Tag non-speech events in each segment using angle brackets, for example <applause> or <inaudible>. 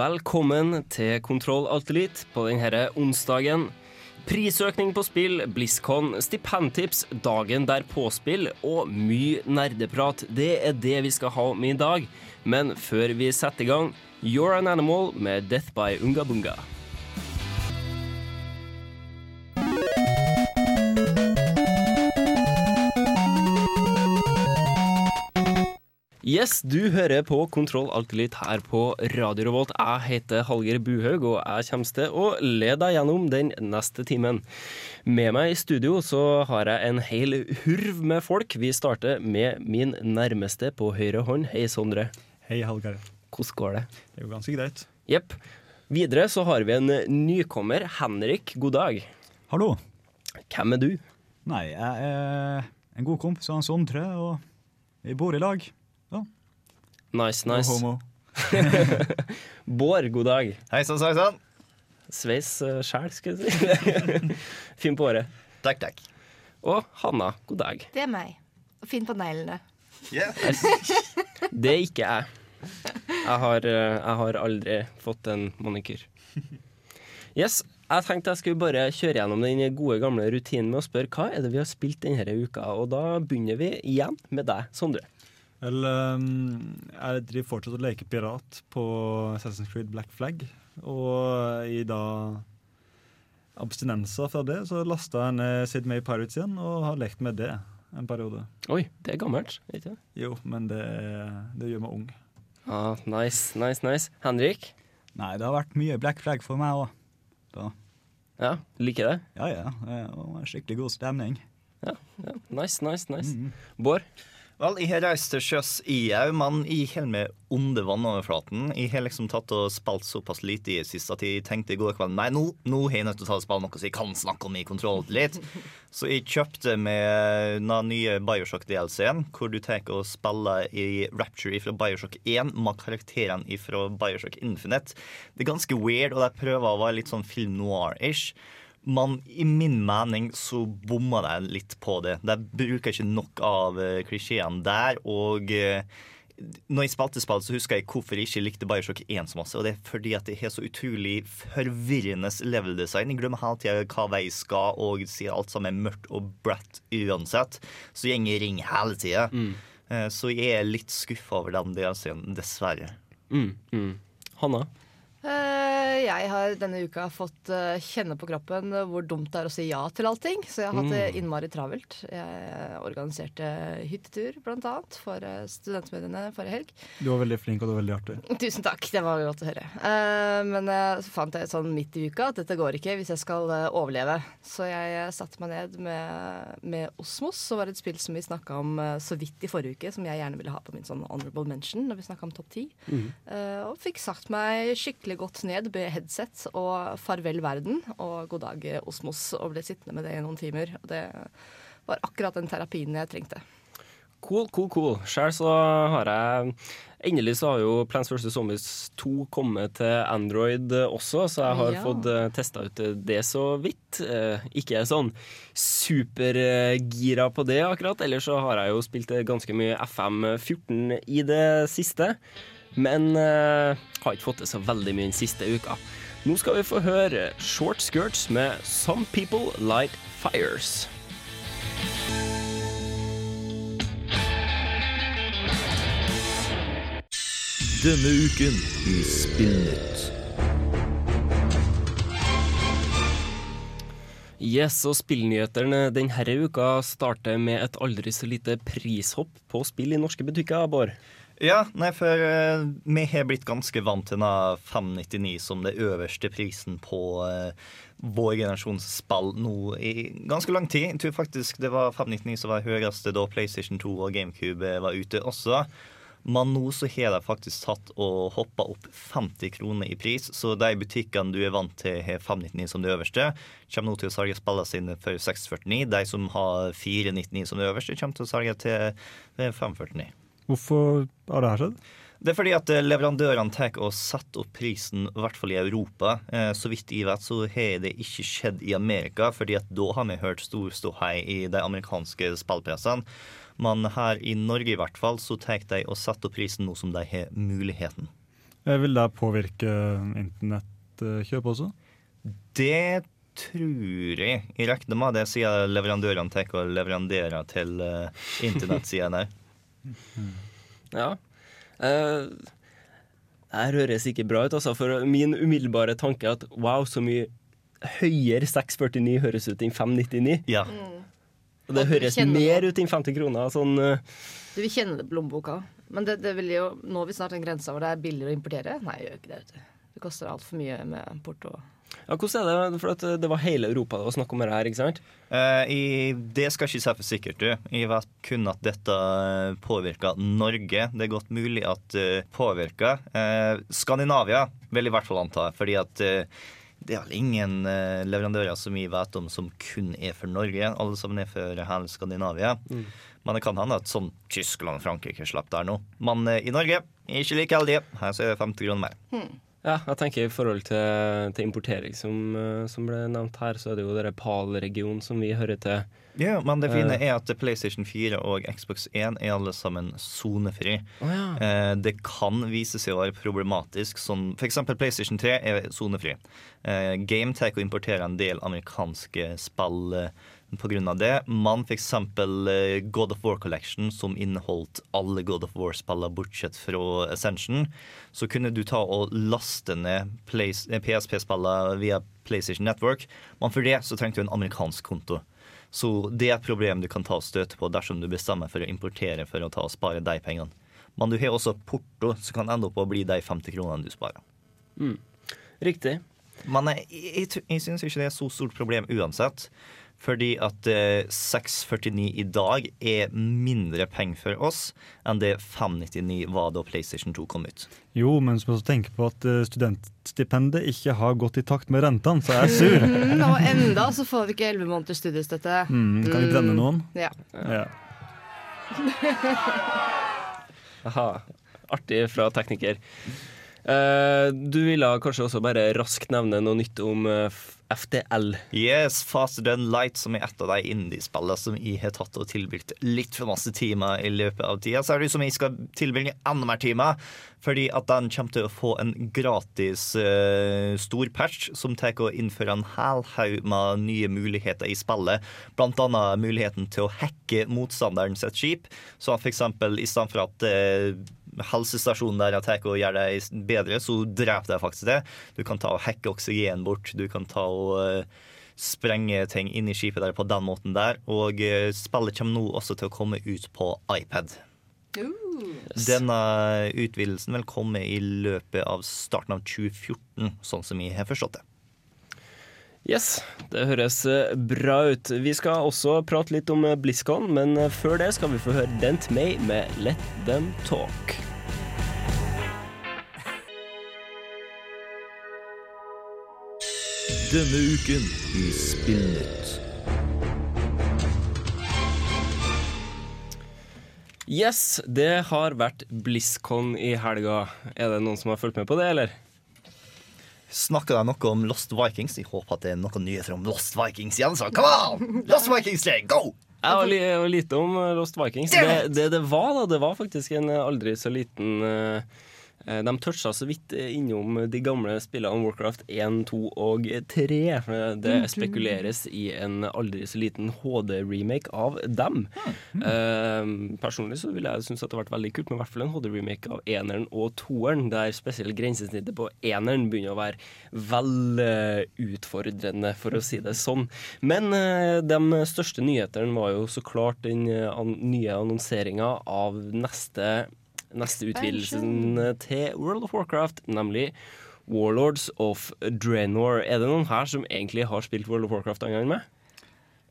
Velkommen til Kontroll Alt Elite på denne onsdagen. Prisøkning på spill, BlizzCon, stipendtips, dagen der påspill og mye nerdeprat. Det er det vi skal ha med i dag. Men før vi setter i gang, You're an Animal med Death by Unga Yes, du hører på Kontroll Alt Litt her på Radio Revolt. Jeg heter Hallgeir Buhaug, og jeg kommer til å lede deg gjennom den neste timen. Med meg i studio så har jeg en hel hurv med folk. Vi starter med min nærmeste på høyre hånd. Hei, Sondre. Hei, Hallgeir. Hvordan går det? Det er jo ganske greit. Jepp. Videre så har vi en nykommer. Henrik, god dag. Hallo. Hvem er du? Nei, jeg er en god kompis av Sondre, og vi bor i lag. Nice, nice. No <laughs> Bård, god dag. Hei sann, hei sann. Sveis uh, sjæl, skal jeg si. <laughs> fin på håret. Takk, takk. Og Hanna, god dag. Det er meg. Fin på neglene. Yeah. Det er ikke jeg. Jeg har, eh, jeg har aldri fått en manikyr. Yes, jeg tenkte jeg skulle bare kjøre gjennom den gode gamle rutinen med å spørre hva er det vi har spilt denne uka, og da begynner vi igjen med deg, Sondre. Ehm, jeg driver fortsatt og leker pirat på Assassin's Creed Black Flag. Og i da abstinenser fra det, så lasta jeg ned Sid May Pirates igjen og har lekt med det en periode. Oi, det er gammelt, ikke? Jo, men det, det gjør meg ung. Ah, nice, nice, nice. Henrik? Nei, det har vært mye Black Flag for meg òg. Ja, liker det? Ja ja, det var skikkelig god stemning. Ja, ja. nice, nice, nice. Mhm. Bård? Vel, jeg har reist til sjøs i òg, men jeg holder med under vannoverflaten. Jeg har liksom tatt og spilt såpass lite i det siste at jeg tenkte i går kveld Nei, nå, nå har jeg nødt til å ta og spille noe så jeg kan snakke om i kontroll litt. <laughs> Så jeg kjøpte med den nye Bioshock-DLC-en, hvor du tar og spiller i Rapture fra Bioshock 1 med karakterene fra Bioshock Infinite. Det er ganske weird, og de prøver å være litt sånn film noir-ish. Men i min mening så bomma de litt på det. De bruker ikke nok av uh, klisjeene der. Og eh, når jeg spilte spill, så husker jeg hvorfor jeg ikke likte Bioshock 1 så masse. Og det er fordi at det har så utrolig forvirrende level design. Jeg glemmer hele tida hva vei jeg skal, og sier alt sammen er mørkt og bratt uansett. Så jeg går i ring hele tida. Mm. så jeg er litt skuffa over den DLC-en, dessverre. Mm, mm. Hanna? Eh, jeg har denne uka fått eh, kjenne på kroppen hvor dumt det er å si ja til allting. Så jeg har hatt det innmari travelt. Jeg organiserte hyttetur, annet, for studentmediene forrige helg. Du var veldig flink, og det var veldig artig. <laughs> Tusen takk, det var godt å høre. Eh, men eh, så fant jeg sånn midt i uka at dette går ikke hvis jeg skal eh, overleve. Så jeg eh, satte meg ned med, med Osmos, som var et spill som vi snakka om eh, så vidt i forrige uke, som jeg gjerne ville ha på min sånn honorable mention når vi snakka om topp ti. Eh, og fikk sagt meg skikkelig godt ned med headset og farvel verden og god dag eh, Osmos, og ble sittende med det i noen timer. Og det var akkurat den terapien jeg trengte. Cool, cool, cool. Sjøl så har jeg Endelig så har jo Plants vs. Zombies 2 kommet til Android også, så jeg har Ja. fått uh, testa ut det så vidt. Eh, ikke sånn supergira på det akkurat. Ellers så har jeg jo spilt eh, ganske mye FM14 i det siste. Men uh, har ikke fått det så veldig mye den siste uka. Nå skal vi få høre Short Skirts med Some People Light Fires. Denne uken i Spillnytt. Yes, og Spillnyhetene denne uka starter med et aldri så lite prishopp på spill i norske butikker, Bård. Ja, nei, for uh, vi har blitt ganske vant til denne 599 som det øverste prisen på uh, vår generasjons spill nå i ganske lang tid. Jeg tror faktisk det var 599 som var høyeste da PlayStation 2 og GameCube eh, var ute også. Men nå så har de faktisk tatt og hoppa opp 50 kroner i pris, så de butikkene du er vant til har 599 som det øverste, kommer nå til å selge spillene sine for 649. De som har 499 som det øverste, kommer til å selge til 549. Hvorfor har det her skjedd? Det er fordi at eh, leverandørene tar og setter opp prisen, i hvert fall i Europa. Eh, Så vidt jeg vet, så har det ikke skjedd i Amerika, fordi at da har vi hørt stor ståhei i de amerikanske spillpressene. Men her i Norge i hvert fall, så tar de og setter opp prisen nå som de har muligheten. Eh, Vil det påvirke internettkjøp også? Det tror jeg. Jeg regner med det siden leverandørene tar og leveranderer til internettsidene. <laughs> Ja. Uh, det her høres ikke bra ut, altså. For min umiddelbare tanke er at wow, så mye høyere 649 høres ut enn 599. Ja. Og det Og høres mer ut enn 50 kroner. Sånn uh... Du vil kjenne det på lommeboka. Men det, det vil jo, nå er vi snart en grense hvor det er billigere å importere. Nei, jeg gjør ikke det. Det koster altfor mye med porto. Ja, hvordan er det? For at eh, det var hele Europa det var snakk om her, ikke sant? Eh, i, det skal jeg ikke si for sikkert. du. Jeg vet kun at dette påvirker Norge. Det er godt mulig at det påvirker eh, Skandinavia, vil jeg i hvert fall anta. Fordi at uh, det er vel ingen uh, leverandører som vi vet om som kun er for Norge. Alle sammen er for hele Skandinavia. Men det kan hende at sånn Tyskland og Frankrike slapp der nå. Men eh, i Norge er ikke like heldige. Her så er det 50 kroner mer. Ja, jeg tenker i forhold til, til importering som, eh, som ble nevnt her, så er det jo denne PAL-regionen som vi hører til. Ja, Men det fine er at PlayStation 4 og Xbox 1 er alle sammen sonefri. Eh, det kan vise seg å være problematisk. Sånn, eksempel PlayStation 3 er sonefri. Eh, GameTech importerer en del amerikanske spill eh, pga. det. Man fikk eksempel God of War Collection, som inneholdt alle God of War-spillene bortsett fra Ascension, så kunne du ta og laste ned eh, PSP-spillene via PlayStation Network. Men for det så trengte du en amerikansk konto. Så det er et problem du kan ta og støte på dersom du bestemmer for å importere for å ta og spare de pengene. Men du har også porto, som kan ende opp å bli de 50 kronene du sparer. Riktig. Men jeg, jeg, jeg syns ikke det er så stort problem uansett. Fordi at eh, 649 i dag er mindre penger for oss enn det 599 var da PlayStation 2 kom ut. Jo, men så må tenker tenke på at eh, studentstipendet ikke har gått i takt med rentene, så jeg er sur. <laughs> Mm, og enda så får vi ikke elleve måneders studiestøtte. Mm, kan vi brenne noen? Ja. Ja. <laughs> Aha. Artig fra tekniker. Eh, du ville kanskje også bare raskt nevne noe nytt om FDL. FTL. Yes, Faster Than Light, som er et av de indiespillene som jeg har tatt og tilbrakt litt for masse timer i løpet av tida. Så er det som jeg skal tilbringe enda mer timer, fordi at den kommer til å få en gratis uh, stor patch som tar og innfører en hel haug med nye muligheter i spillet. Blant annet muligheten til å hacke motstanderen sitt skip. Så eksempel i stedet for at eh, helsestasjonen der jeg tar og gjør deg bedre, så dreper jeg faktisk det. Du kan ta og hacke oksygen bort. Du kan ta og eh, sprenge ting inn i skipet der på den måten der. Og eh, spillet kommer nå også til å komme ut på iPad. Denne utvidelsen vil komme i løpet av starten av 2014, sånn som jeg har forstått det. Yes, det høres eh, bra ut. Vi skal også prate litt om eh, BlizzCon, men eh, før det skal vi få høre Dent May med Let Them Talk. Denne uken i Spillnytt. Yes, det har vært BlizzCon i helga. Er det noen som har fulgt med på det, eller? Snakker de noe om Lost Vikings? Jeg håper at det er noen nyheter om Lost Vikings igjen. Så come on! Lost Vikings 3, go! Jeg var, li lite om eh, Lost Vikings. Det, det det var, da, det var faktisk en aldri så liten eh, De toucha så vidt eh, innom de gamle spillene Warcraft 1, 2 og 3. Det spekuleres i en aldri så liten HD-remake av dem. Eh, personlig så ville jeg synes at det har vært veldig kult, men i hvert fall en HD-remake av eneren og toeren, der spesielt grensesnittet på eneren begynner å være vel eh, utfordrende, for å si det sånn. Men eh, de største nyhetene var jo så klart den eh, nye annonseringa av neste, neste utvidelsen til World of Warcraft, nemlig Warlords of Drenor. Er det noen her som egentlig har spilt World of Warcraft en gang med?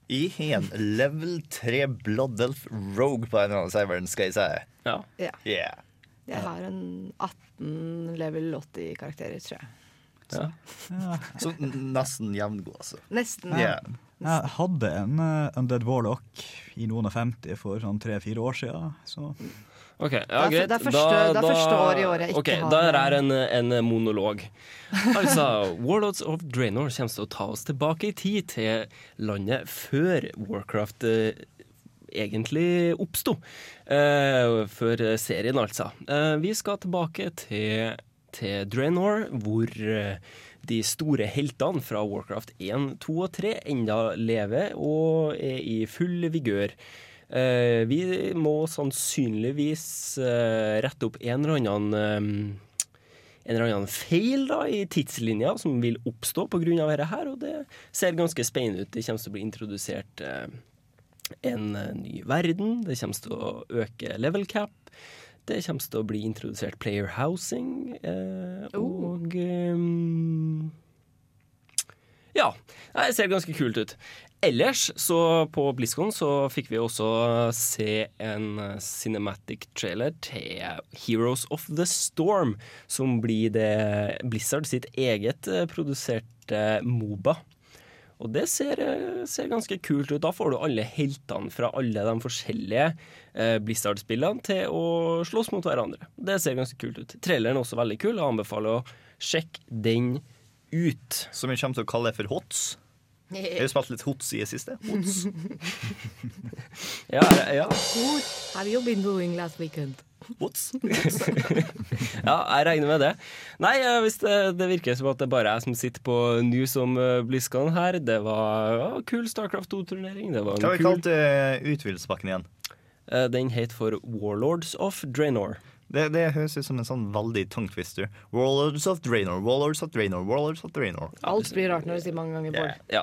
I en level 3 Blood Elf Rogue på en eller annen serveren, skal jeg si. Ja. Ja. Yeah. Jeg har en 18 level 80-karakterer, tror jeg. Ja. Så nesten jevngod, altså. Nesten. Ja. Jeg hadde en eh, Undead Warlock i noen og 50 for sånn tre-fire år siden. Så Ok, ja, greit. det er første- det er første år i året jeg ikke okay, har- Da er en, en monolog. <laughs> Altså, Warlords of Draenor kommer til å ta oss tilbake i tid, til landet før Warcraft eh, egentlig oppsto. Eh, før serien, altså. Eh, vi skal tilbake til, til Draenor, hvor eh, de store heltene fra Warcraft 1, 2 og 3 enda lever og er i full vigør. Eh, vi må sannsynligvis eh, rette opp en eller annen eh, en eller annen feil da, i tidslinja som vil oppstå pga. dette her, og det ser ganske spennende ut. Det kommer til å bli introdusert en ny verden, det kommer til å øke level cap. Det kommer til å bli introdusert player housing, eh, og um, Ja. Det ser ganske kult ut. Ellers, så på BlizzCon, så fikk vi også se en eh, cinematic trailer til Heroes of the Storm, som blir det Blizzard sitt eget eh, produserte Moba. Og det ser, eh, ser ganske kult ut. Da får du alle heltene fra alle de forskjellige Blizzard-spillene til å slåss mot hverandre. Det ser ganske kult ut. Traileren er også veldig kul. Jeg anbefaler å sjekke den ut. Som vi kommer til å kalle for HOTS. Jeg har spilt litt HOTS i det siste. HOTS. <laughs> Ja, ja. Have you been doing last weekend? HOTS. <laughs> ja, jeg regner med det. Nei, eh, hvis det, det virker som at det bare er jeg som sitter på news om Bliskan her. Det var ja, kul Starcraft 2-turnering. Det var en Hva har vi kul kalt uh, utvidelsespakken igjen? Eh, Den het for Warlords of Draenor. Det, det høres ut som en sånn veldig tung twister. Warlords of Draenor, Warlords of Draenor, Warlords of Draenor. Alt blir rart når du sier mange ganger Bård. Ja.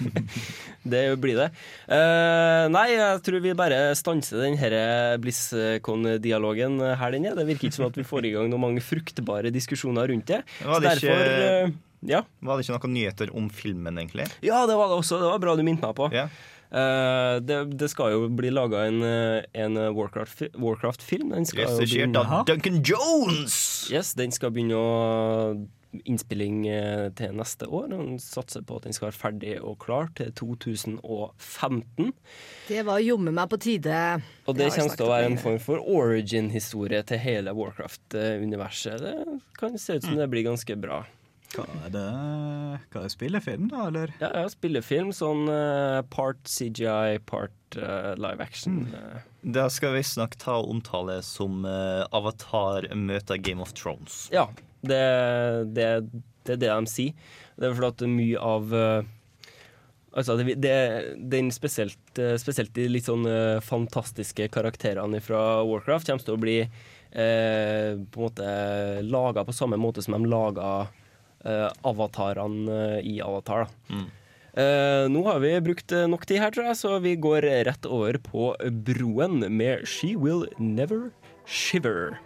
<laughs> det blir det. Uh, nei, jeg tror vi bare stanser den her BlizzCon-dialogen her den er. Det virker ikke som at vi får i gang noen mange fruktbare diskusjoner rundt det. Var Så det derfor ikke- eh, ja. Var det ikke noen nyheter om filmen, egentlig? ja, det var det også. Det var bra du minnet meg på. Ja. Eh, det, det skal jo bli laga en, eh, en Warcraft- Warcraft-film. den skal Regissert av Duncan Jones! Yes, den skal begynne å innspilling eh, til neste år. Han satser på at den skal være ferdig og klar til 2015. Det var jomme meg på tide. Og det kommer til å være en form for origin-historie til hele Warcraft-universet. Det kan se ut som det blir ganske bra. Hva er det? Hva er spillefilm, da, eller? Ja, ja spillefilm, sånn uh, part CGI, part uh, live action. Mm. Det skal visstnok ta og omtale som uh, Avatar møter Game of Thrones. Ja, det, det, det er det de sier. Det er fordi at mye av eh, Altså, det, det, den spesielt, eh, spesielt de litt sånn eh, fantastiske karakterene fra Warcraft kommer til å bli eh, på en måte laga på samme måte som de laga eh, avatarene eh, i Avatar. da. Eh, nå har vi brukt eh, nok tid her, tror jeg, så vi går rett over på Broen med She Will Never Shiver.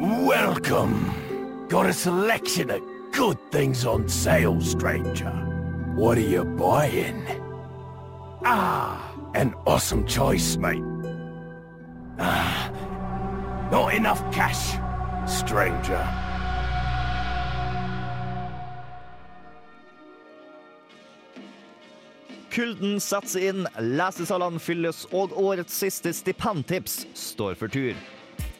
Welcome. Got a selection of good things on sale, stranger. What are you buying? Ah, an awesome choice, mate. Ah, not enough cash, stranger. Kulden setter inn, lesesalene fylles, og årets siste stipendtips står for tur.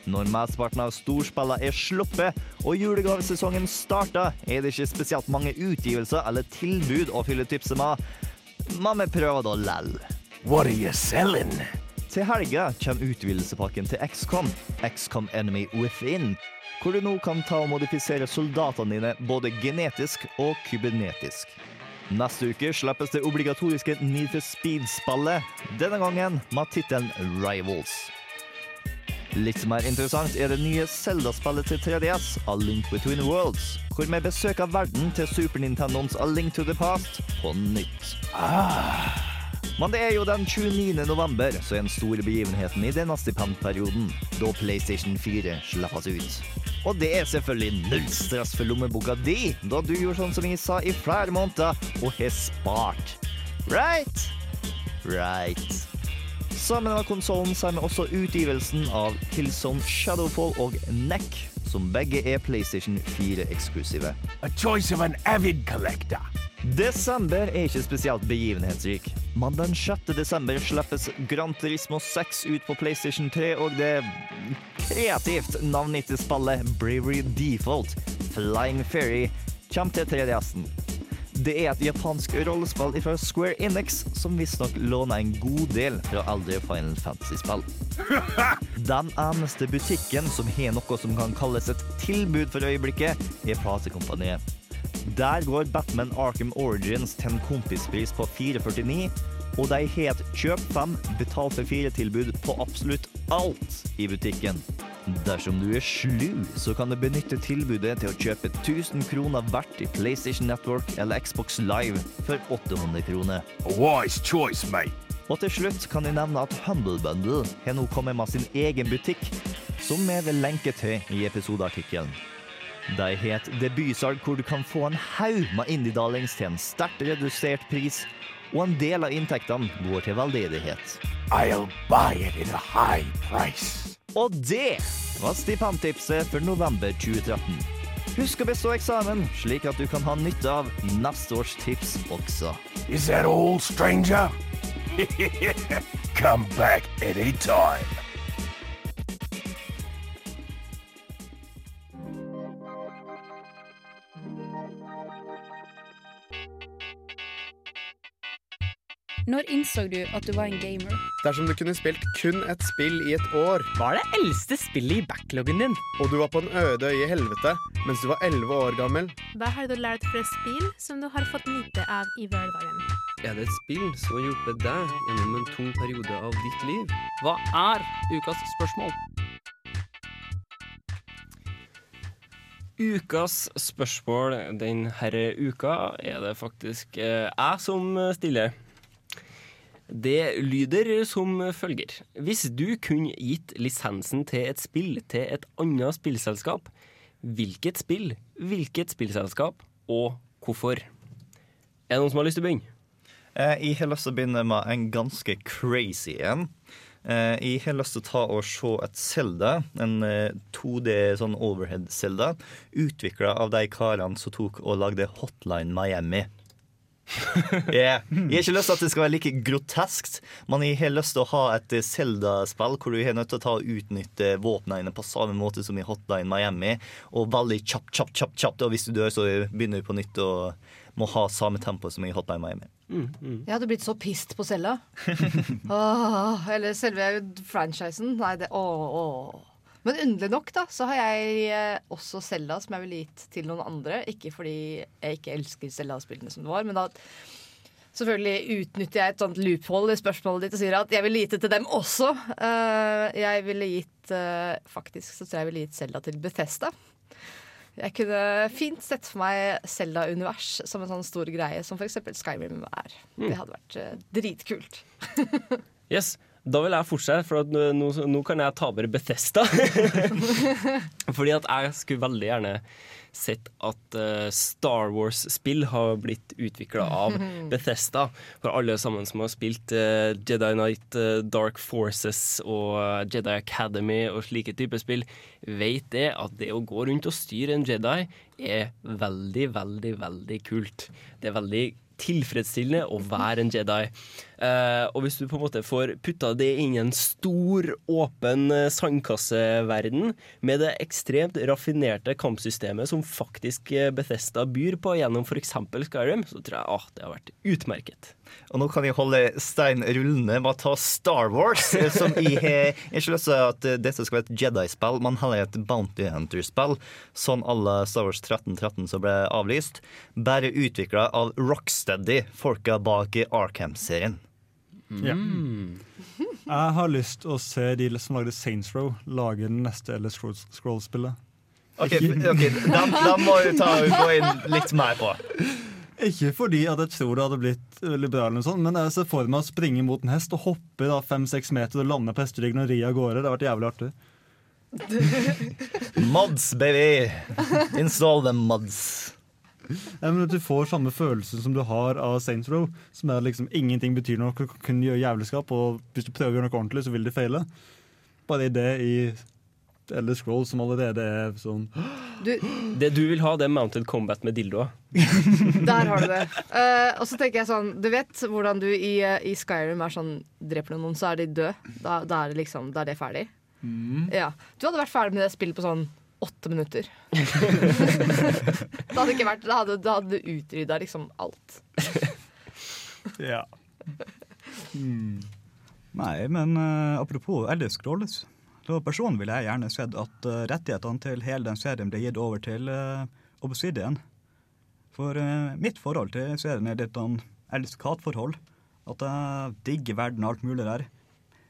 Når mesteparten av storspillene er sluppet og julegavesesongen starter, er det ikke spesielt mange utgivelser eller tilbud å fylle tipset med. Men vi prøver da lell. What are you selling? Til helga kommer utvidelsespakken til XCOM, XCOM Enemy Within, hvor du nå kan ta og modifisere soldatene dine både genetisk og kybernetisk. Neste uke slippes det obligatoriske Need for Speed-spillet, denne gangen med tittelen Rivals. Litt mer interessant er det nye Zelda-spillet til 3DS, A Link Between Worlds, hvor vi besøker verden til Super Nintendos A Link to the Past på nytt. Men det er jo den 29. november som er den store begivenheten i denne stipendperioden, da PlayStation 4 slippes ut. Og det er selvfølgelig null stress for lommeboka di, da du gjorde sånn som jeg sa i flere måneder, og har spart. Right? Right. Sammen med konsollen så vi også utgivelsen av Killzone Shadowfall og Neck, som begge er PlayStation 4-eksklusive. A choice of an avid collector. Desember er ikke spesielt begivenhetsrik, men den 6. desember slippes Gran Turismo 6 ut på PlayStation 3, og det kreativt navngitte spillet Bravery Default, Flying Fairy, kommer til 3DS-en. Det er et japansk rollespill fra Square Enix som visstnok låner en god del fra eldre Final Fantasy-spill. <laughs> Den eneste butikken som har noe som kan kalles et tilbud for øyeblikket, er platekompaniet. Der går Batman Arkham Origins til en kompispris på 449, og de har et kjøp fem, betal for fire-tilbud på absolutt alt i butikken. Dersom du er slu, så kan du benytte tilbudet til å kjøpe 1000 kroner verdt i PlayStation Network eller Xbox Live for 800 kroner. A wise choice, mate. Og til slutt kan jeg nevne at Humble Bundle har nå kommet med sin egen butikk, som vi vil lenke til i episodeartikkelen. De het debutsalg hvor du kan få en haug med indie-darlings til en sterkt redusert pris, og en del av inntektene går til veldedighet. I'll buy it at a high price. Og det var stipendtipset for november 2013. Husk å bestå eksamen, slik at du kan ha nytte av neste års tips også. Is that all, stranger? <laughs> Come back anytime. Når innså du at du var en gamer? Dersom du kunne spilt kun et spill i et år Hva er det eldste spillet i backloggen din? Og du var på en øde øy i helvete mens du var 11 år gammel Hva har du lært fra spill som du har fått nyte av i hverdagen? Er det et spill som har hjulpet deg gjennom en tung periode av ditt liv? Hva er ukas spørsmål? Ukas spørsmål denne uka er det faktisk eh, jeg som stiller. Det lyder som følger. Hvis du kunne gitt lisensen til et spill til et annet spillselskap, hvilket spill, hvilket spillselskap og hvorfor? Er det noen som har lyst til å begynne? Eh, Jeg har lyst til å begynne med en ganske crazy en. Eh, Jeg har lyst til å ta og se et Zelda, en eh, 2D sånn overhead-Zelda, utvikla av de karene som tok og lagde Hotline Miami. Yeah. Jeg har ikke lyst til at det skal være like groteskt, men jeg har lyst til å ha et Zelda-spill hvor du er nødt til å ta og utnytte våpnene på samme måte som i Hotline Miami, og veldig kjapt, kjapt, kjapt, kjapt. Og hvis du dør, så begynner du på nytt og må ha samme tempo som i Hotline Miami. Jeg hadde blitt så pissed på cella. <laughs> Åh, eller selve franchisen. Nei, det åh, åh. Men underlig nok da, så har jeg eh, også Selda som jeg ville gitt til noen andre. Ikke fordi jeg ikke elsker Selda-spillene som det var, men da selvfølgelig utnytter jeg et sånt loophole i spørsmålet ditt og sier at jeg ville gitt det til dem også. Eh, jeg ville gitt eh, Faktisk så tror jeg jeg ville gitt Selda til Bethesda. Jeg kunne fint sett for meg Selda-univers som en sånn stor greie, som f.eks. Skyrim er. Mm. Det hadde vært dritkult. <laughs> Yes, da vil jeg fortsette, for at nå, nå- kan jeg ta over Bethesda. <laughs> Fordi at jeg skulle veldig gjerne sett at eh, Star Wars-spill har blitt utvikla av <laughs> Bethesda. For alle sammen som har spilt eh, Jedi Knight, eh, Dark Forces og Jedi Academy og slike typer spill, vet det at det å gå rundt og styre en Jedi er veldig, veldig, veldig kult. Det er veldig tilfredsstillende å være en Jedi. Eh, og hvis du på en måte får putta det inn i en stor, åpen eh, sandkasseverden med det ekstremt raffinerte kampsystemet som faktisk eh, Bethesda byr på gjennom f.eks. Skyrim, så tror jeg ah, det har vært utmerket. Og nå kan jeg holde stein rullende med å ta Star Wars, som jeg har ikke lyst til at dette skal være et Jedi-spill, men heller et Bounty Hunter-spill, sånn alle Star Wars 1313 som ble avlyst. Bare utvikla av Rocksteady, folka bak Arkham-serien. Ja. Jeg har lyst til å se de som lagde Saints Row, lage den neste Ellis Scrolls- Scrolls-spillet. Ok, ok, Da, må du ta og gå inn litt mer på. Ikke fordi at jeg tror det hadde blitt liberal, eller sånt, men jeg ser for meg å springe mot en hest og hoppe da fem-seks meter og lande på hesteryggen og ri av gårde. Det har vært jævlig artig. Mods, baby! Install them mods. Men at Du får samme følelse som du har av Saints Row, som er liksom ingenting betyr noe, du kan kun gjøre jævleskap, og hvis du prøver å gjøre noe ordentlig, så vil det feile. Bare det i eller Scroll som allerede er sånn Du, Det du vil ha, det er mounted combat med dildoer. <laughs> Der har du det. Uh, og så tenker jeg sånn Du vet hvordan du i, eh, i Skyrim er sånn Dreper du noen, så er de døde. Da, da er det liksom Da er det ferdig. Ja. Du hadde vært ferdig med det spillet på sånn åtte minutter. <laughs> det hadde ikke vært Da hadde, du utrydda liksom alt. Ja. Mm. Nei, men uh, apropos Elder Scrolls. Da personlig ville jeg gjerne sett at uh, rettighetene til hele den serien ble gitt over til uh, Obsidian. For mitt forhold til serien er litt sånn elsk-hat-forhold. At jeg digger verden og alt mulig der.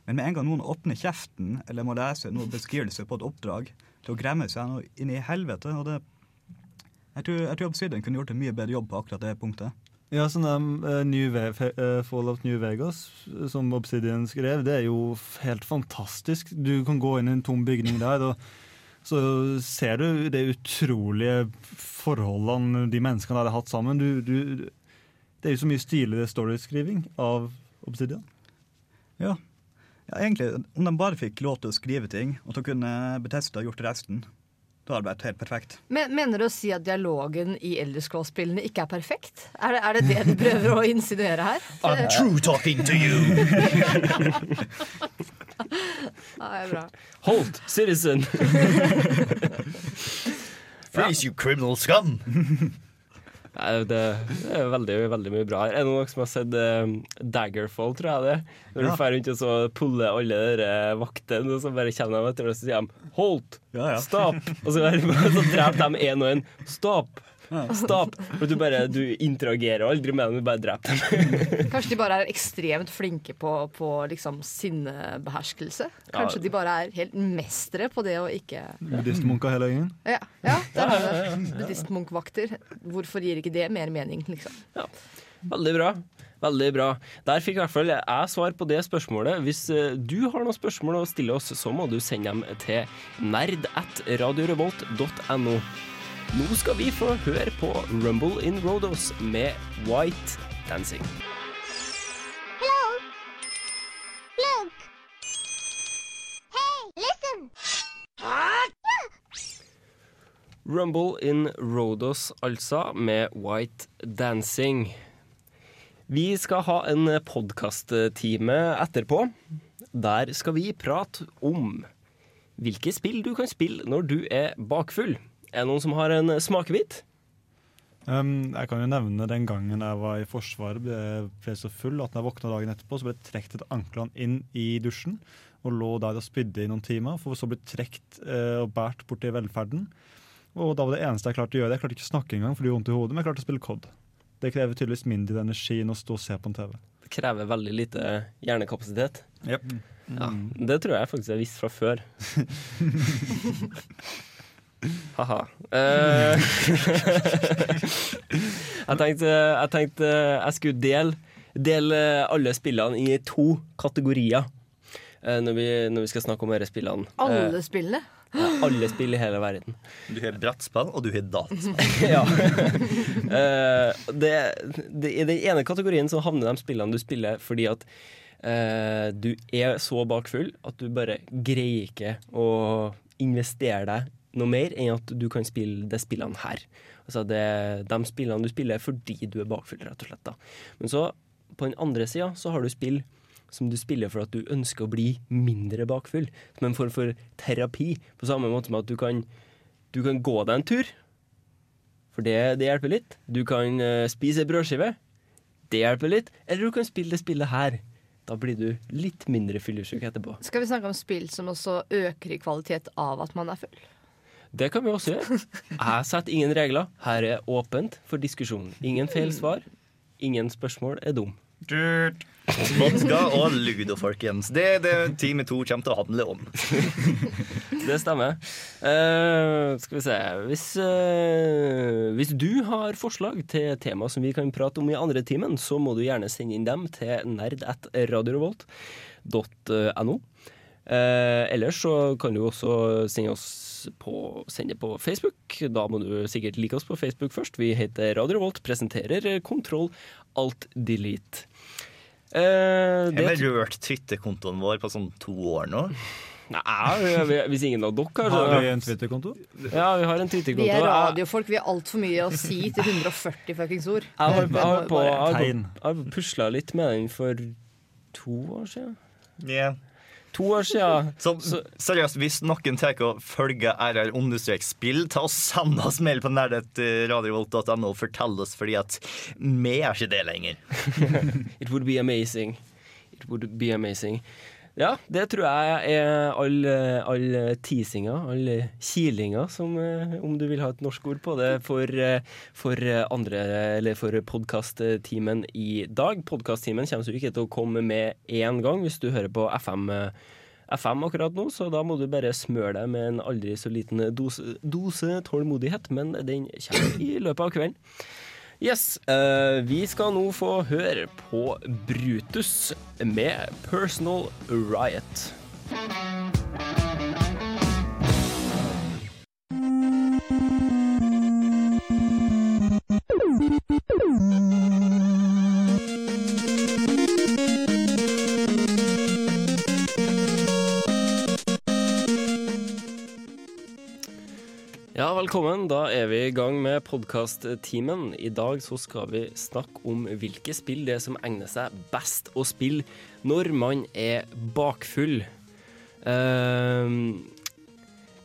Men med en gang noen åpner kjeften eller må lese noen beskrivelse på et oppdrag, til å gremme seg noe inn i helvete. og det jeg tror, jeg tror Obsidian kunne gjort en mye bedre jobb på akkurat det punktet. Ja, sånn eh, New Ve eh, Fallout New Vegas, eh, som Obsidian skrev, det er jo helt fantastisk. Du kan gå inn i en tom bygning der, og så ser du det utrolige forholdene de menneskene der har hatt sammen. Du, du, det er jo så mye stiligere storyskriving av Obsidian. Ja. Ja, egentlig, om de bare fikk lov til å skrive ting, og så kunne Bethesda gjort resten, da hadde det vært helt perfekt. Men, mener du å si at dialogen i Elder Scrolls-spillene ikke er perfekt? Er det, er det det du prøver å insinuere her? <laughs> I'm true talking to you! <laughs> Ja, det er bra. Hold, citizen! <laughs> Freeze, you criminal scum! Det, er veldig, veldig mye bra. Er det noen som har sett eh, Daggerfall, tror jeg det? Når Ja. du drar rundt og så puller alle de vaktene, og så bare kommer de etter og så sier de 'Holt! Ja, ja. Stopp!' Og så, så dreper de én og én. Stopp! <laughs> Stopp! For du bare du interagerer aldri med dem, du bare dreper dem. <laughs> Kanskje de bare er ekstremt flinke på, på liksom sinnebeherskelse? Kanskje Ja. de bare er helt mestere på det å ikke Buddhistmunker hele gjengen. Ja, ja der har Ja, ja, ja, du det. Buddhistmunkvakter. Hvorfor gir ikke det mer mening, liksom? Veldig bra. Veldig bra. Der fikk i hvert fall jeg svar på det spørsmålet. Hvis eh, du har noen spørsmål å stille oss, så må du sende dem til nerd at radiorevolt.no. Nå skal vi få høre på Rumble in Rodos med White Dancing. Hello? Look! Hey, listen! Rumble in Rodos, altså, med White Dancing. Vi skal ha en podkasttime etterpå. Der skal vi prate om hvilke spill du kan spille når du er bakfull. Er det noen som har en smakebit? Um, jeg kan jo nevne den gangen jeg var i Forsvaret, ble, ble så full at når jeg våkna dagen etterpå, så ble jeg trukket anklene inn i dusjen og lå der og spydde i noen timer, for så å bli trukket uh, og båret bort til velferden. Og da var det eneste jeg klarte å gjøre. Jeg klarte ikke å snakke engang, for det gjorde vondt i hodet, men jeg klarte å spille COD. Det krever tydeligvis mindre energi enn å stå og se på en TV. Det krever veldig lite hjernekapasitet. Yep. Ja, det tror jeg faktisk jeg visste fra før. <laughs> Ha-ha. Uh, <laughs> jeg, tenkte, jeg tenkte jeg skulle dele, dele alle spillene i to kategorier uh, når, vi, når vi skal snakke om disse spillene. Alle Eh, spillene? ja, alle spill i hele verden. Du har brettspill, og du har dataspill. <laughs> ja. Eh, det, det, I den ene kategorien så havner de spillene du spiller fordi at eh, du er så bakfull at du bare greier ikke å investere deg noe mer enn at du kan spille de spillene her. Altså det, de spillene du spiller fordi du er bakfull, rett og slett. da. Men så, på den andre sida, så har du spill som du spiller for at du ønsker å bli mindre bakfull. Som en form for terapi. På samme måte som at du kan, du kan gå deg en tur. For det, det hjelper litt. Du kan uh, spise ei brødskive. Det hjelper litt. Eller du kan spille det spillet her. Da blir du litt mindre fyllesyk etterpå. Skal vi snakke om spill som også øker i kvalitet av at man er full? Det kan vi også gjøre. Jeg setter ingen regler. Her er åpent for diskusjon. Ingen feil svar. Ingen spørsmål er dum. Vodka og ludo, folkens. Det er det time to kommer til å handle om. Det stemmer. Uh, skal vi se hvis, uh, hvis du har forslag til tema som vi kan prate om i andre timen, så må du gjerne sende inn dem til nerd.radiorevolt.no. Uh, ellers så kan du også sende oss på, send det på Facebook. Da må du sikkert like oss på Facebook først. Vi heter Radio Volt, presenterer Kontroll Alt Delete. Eh, Jeg det- har rørt Twitter-kontoen vår på sånn to år nå. Nei, hvis ingen av dere har Har vi en Twitter-konto? Ja, vi har en Twitter-konto. Vi er radiofolk, vi har altfor mye å si til 140 fuckings ord. Jeg har, jeg jeg har, har pusla litt med den for to år siden. Yeah. To år siden. Så, seriøst, hvis noen tar å følge RR understrek spill, ta og send oss mail på nerdet.radiovolt.no og fortell oss, fordi at vi er ikke det lenger. <laughs> It would be amazing. It would be amazing. Ja, det tror jeg er all, all teasinga, all kilinga, som, eh, om du vil ha et norsk ord på det, for, eh, for andre, eller for podkasttimen i dag. Podkasttimen kommer så ikke til å komme med én gang hvis du hører på FM. eh, FM akkurat nå, så da må du bare smøre deg med en aldri så liten dose, dose tålmodighet, men den kommer i løpet av kvelden. Yes, uh, vi skal nå få høre på Brutus med Personal Riot. Velkommen. Da er vi i gang med podkast-teamen. I dag så skal vi snakke om hvilke spill det er som egner seg best å spille når man er bakfull. Ehm,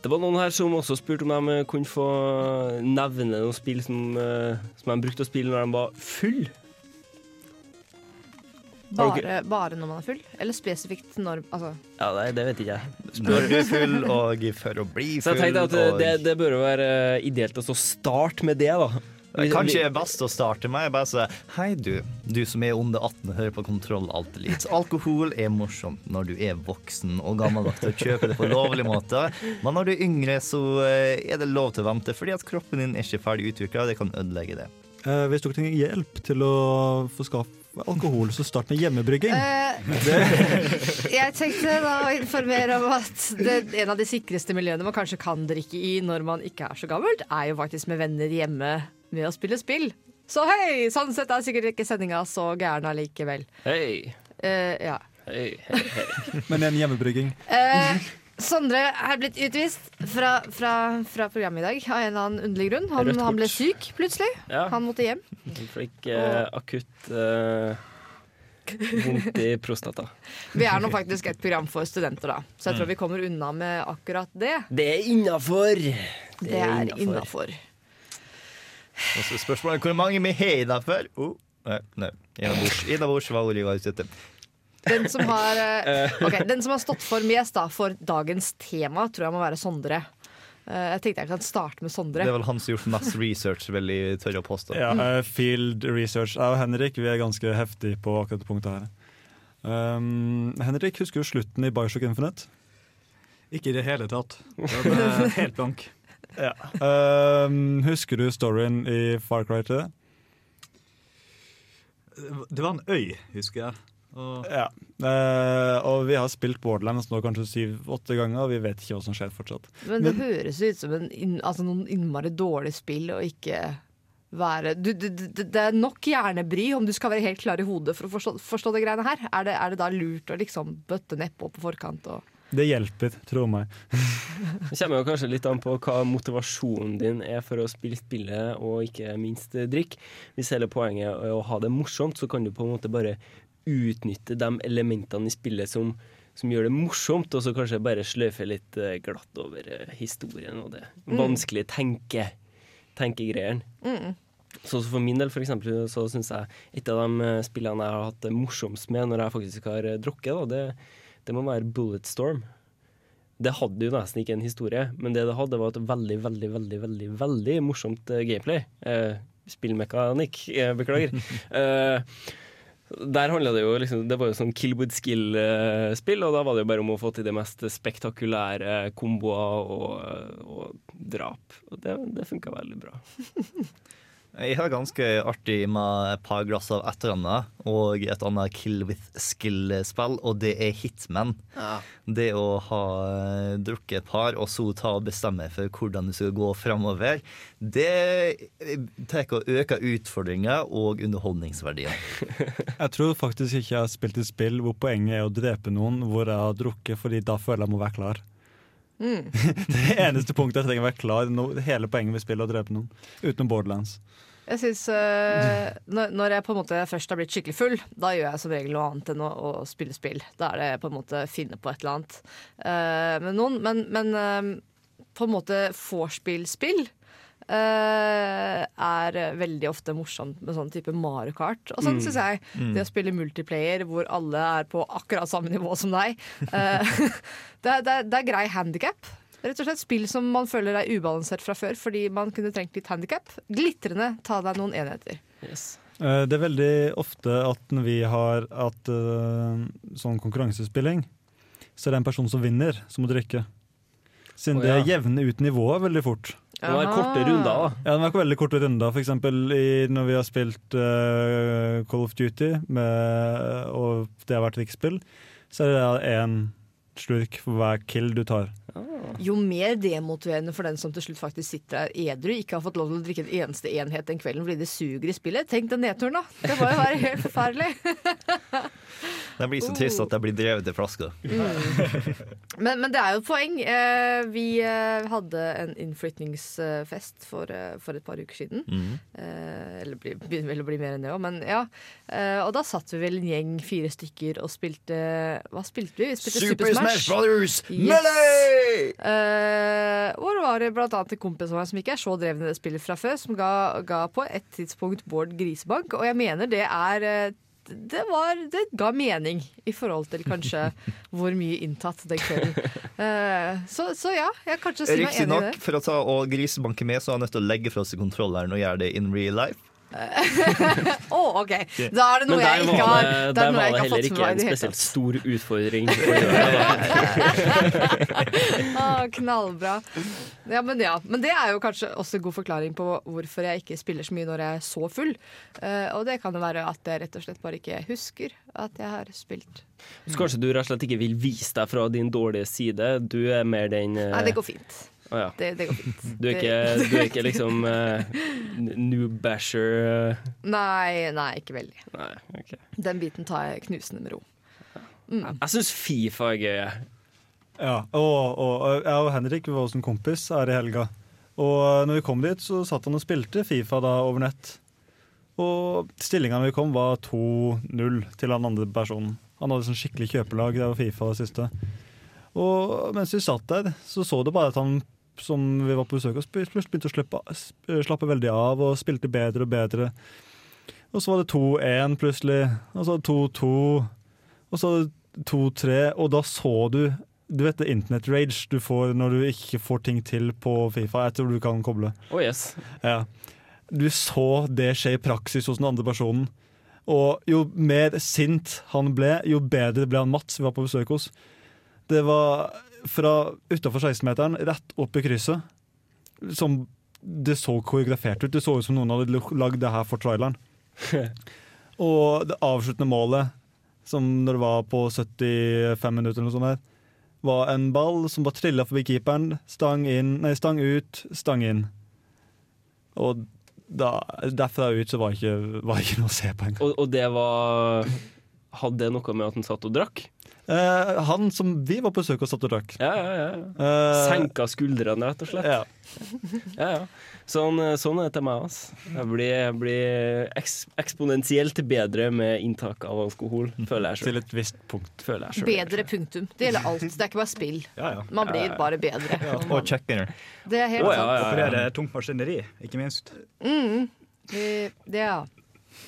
det var noen her som også spurte om de kunne få nevne noen spill som, eh, som de brukte å spille når de var full. Har okay. Bare, bare når man er full? Eller spesifikt når altså, Ja, nei, det vet ikke jeg. Når du er full, og for å bli Så full. jeg tenkte at eh, og- det, det bør jo være eh, ideelt å starte med det, da. Kanskje det er best å starte med bare si Hei, du. Du som er under 18 og hører på Kontroll alt litt. Alkohol er morsomt når du er voksen og gammeldags og kjøper det på lovlig måte. Men når du er yngre, så eh, er det lov til å vente, fordi at kroppen din er ikke ferdig utvikla, og det kan ødelegge det. Eh, hvis dere trenger hjelp til å få skaffe alkohol, så start med hjemmebrygging. Eh, <laughs> Jeg tenkte da å informere om at det, en av de sikreste miljøene man kanskje kan drikke i når man ikke er så gammelt, er jo faktisk med venner hjemme med å spille spill. Så hei! Sånn sett er sikkert ikke sendinga så gæren allikevel. Hei. Eh, ja. Hei, hei, hei. Men en hjemmebrygging. Eh, Sondre er blitt utvist fra, fra, fra programmet i dag av en eller annen underlig grunn. Han, han ble syk plutselig. Ja. Han måtte hjem. Han fikk eh, akutt eh, vondt i prostata. <laughs> Vi er nå faktisk et program for studenter, da. Så jeg tror vi kommer unna med akkurat det. Det er innafor! Det er innafor. Spørsmålet er hvor mange vi har innafor. Oh, nei, nei. Ida Bors var ordet jeg var ute etter. Den som har, okay, den som har stått for mest da, for dagens tema, tror jeg må være Sondre. Eh, jeg tenkte jeg kan starte med Sondre. Det er vel han som har gjort mest research, vil jeg tørre å påstå. Ja, eh, Field Research. Jeg og Henrik vi er ganske heftige på akkurat det punktet her. Um, Henrik, husker du slutten i Bioshock Infinite? Ikke i det hele tatt. <laughs> Det er helt blank. Ja. Um, husker du storyen i Far Cry 3? Det var en øy, husker jeg. Og Ja. Eh, og vi har spilt Borderlands nå kanskje syv-åtte ganger, og vi vet ikke hva som skjer fortsatt. Men det høres ut som en, inn- altså noen innmari dårlig spill å ikke være du, du, du, Det er nok hjernebry om du skal være helt klar i hodet for å forstå, forstå det greiene her. Er det, er det da lurt å liksom bøtte nedpå på forkant? Og Det hjelper, tro meg. <laughs> Det kommer jo kanskje litt an på hva motivasjonen din er for å spille spillet, og ikke minst drikke. Hvis hele poenget er å ha det morsomt, så kan du på en måte bare utnytte de elementene i spillet som, som gjør det morsomt, og så kanskje bare sløyfe litt eh, glatt over eh, historien og det Mm. vanskelige tenke, tenkegreiene. mm. Så for min del for eksempel, så syns jeg et av de eh, spillene jeg har hatt det morsomst med når jeg faktisk har drukket, det, det må være Bulletstorm. Det hadde jo nesten ikke en historie, men det det hadde, var et veldig, veldig, veldig veldig, veldig morsomt gameplay. Eh, spillmekanikk, eh, beklager. <laughs> eh, der handla det jo liksom Det var jo sånn kill with skill-spill, og da var det jo bare om å få til de mest spektakulære komboer og, og drap. Og det, det funka veldig bra. <laughs> Jeg har ganske artig med et par glass av et eller annet, og et annet Kill with skill-spill, og det er Hitman. Ja. Det å ha eh, drukket et par, og så ta og bestemme for hvordan du skal gå framover, det tar og øker utfordringer og underholdningsverdier. <laughs> Jeg tror faktisk ikke jeg har spilt et spill hvor poenget er å drepe noen hvor jeg har drukket, fordi da føler jeg må være klar. Mm. <laughs> Det eneste punktet jeg trenger å være klar no, Hele poenget med spillet er å drepe noen. Utenom Borderlands. Jeg synes, uh, når, jeg på en måte først har blitt skikkelig full, da gjør jeg som regel noe annet enn å, å spille spill. Da er det på en måte finne på et eller annet. uh, men noen, men, men uh, på en måte vorspiel-spill øh, er veldig ofte morsomt med sånn type Mario Kart. Og sånn Mm. synes jeg. Mm. Det å spille multiplayer hvor alle er på akkurat samme nivå som deg, Uh, <laughs> det, er- det, det er grei handikap. Rett og slett spill som man føler er ubalansert fra før fordi man kunne trengt litt handikap. Glitrende, ta deg noen enheter. Eh, Det er veldig ofte at når vi har at, sånn konkurransespilling, så er det en person som vinner, som må drikke. Siden det ja. jevner ut nivået veldig fort. Det var korte runder, da. Ja, det var veldig korte runder. For eksempel i, når vi har spilt uh, Call of Duty, med, og det har vært riksspill, så er det én slurk for hver kill du tar. Jo mer demotiverende for den som til slutt faktisk sitter der edru, ikke har fått lov til å drikke en eneste enhet den kvelden fordi det suger i spillet. Tenk den nedturen, da! Det må jo være helt forferdelig. <laughs> Det blir så trist at jeg blir drevet til flaska. Men, men det er jo et poeng. Eh, vi eh, hadde en innflytningsfest for, eh, for et par uker siden. Eh, eller bli- begynner vel å bli mer enn det òg, men ja. Og da satt vi vel en gjeng, fire stykker, og spilte Hva spilte vi? Vi spilte Super Smash Brothers Yes. Melee! Hvor var det blant annet en kompis av meg som ikke er så dreven i det spillet fra før, som ga, ga på et tidspunkt Bård Grisebank, og jeg mener det er det, var, det ga mening i forhold til kanskje <laughs> hvor mye inntatt den kvelden. Uh, så, så ja, jeg kan kanskje si meg enig i det. Riktignok, for å ta og grisebanke med, så er han nødt til å legge fra seg kontrolleren og gjøre det in real life. <laughs> Å, OK. Da er det noe jeg ikke har har det, det er der var det heller ikke en spesielt stor utfordring. Ah, <laughs> knallbra. Ja, men ja. Men det er jo kanskje også god forklaring på hvorfor jeg ikke spiller så mye når jeg er så full. Uh, og det kan jo være at jeg rett og slett bare ikke husker at jeg har spilt. Så kanskje du rett og slett ikke vil vise deg fra din dårlige side. Du er mer den uh... Nei, det går fint. Å ja. Det, det går fint. <laughs> Du er ikke, du er ikke liksom uh, new basher? eh. Nei, nei, ikke veldig. Nei, okay. Den biten tar jeg knusende med ro. Mm. Jeg syns Fifa er gøy. Ja, og, og, og jeg og Henrik vi var hos en kompis her i helga. Og når vi kom dit, så satt han og spilte Fifa da over nett. Og stillinga vi kom, var 2-0 til den andre personen. Han hadde sånn skikkelig kjøpelag. Det var Fifa det siste. Og mens vi satt der, så så du bare at han som vi var på besøk hos, begynte å slappe, slappe veldig av og spilte bedre og bedre. Og så var det 2-1 plutselig, og så 2-2, og så 2-3, og da så du du vet det internett-rage du får når du ikke får ting til på Fifa. Jeg tror du kan koble. Oh, yes. Ja. Du så det skje i praksis hos den andre personen. Og jo mer sint han ble, jo bedre ble han Mats vi var på besøk hos. Det var fra utafor 16-meteren rett opp i krysset. Som det så koreografert ut. Det så ut som noen hadde lagd det her for traileren. <laughs> Og det avsluttende målet, som når det var på 75 minutter, eller noe sånt, der, var en ball som bare trilla forbi keeperen. Stang inn, nei, stang ut, stang inn. Og da, derfra ut så var det ikke, ikke noe å se på engang. Og, og det var Hadde det noe med at han satt og drakk? Eh, han som vi var på besøk hos, satt og drakk. Ja, ja, ja. Uh, Senka skuldrene, rett og slett. Ja. <laughs> ja, ja. Sånn, sånn er det til meg. Altså. Jeg blir, jeg blir eks eksponentielt bedre med inntak av alkohol, føler jeg sjøl. Til et visst punkt. Føler jeg selv. Bedre punktum. Det gjelder alt. Det er ikke bare spill. Ja, ja. Man blir bare bedre. Og check-dinner. Det er helt Og sant. operere tungt maskineri, ikke minst. Mm. Det- Ja.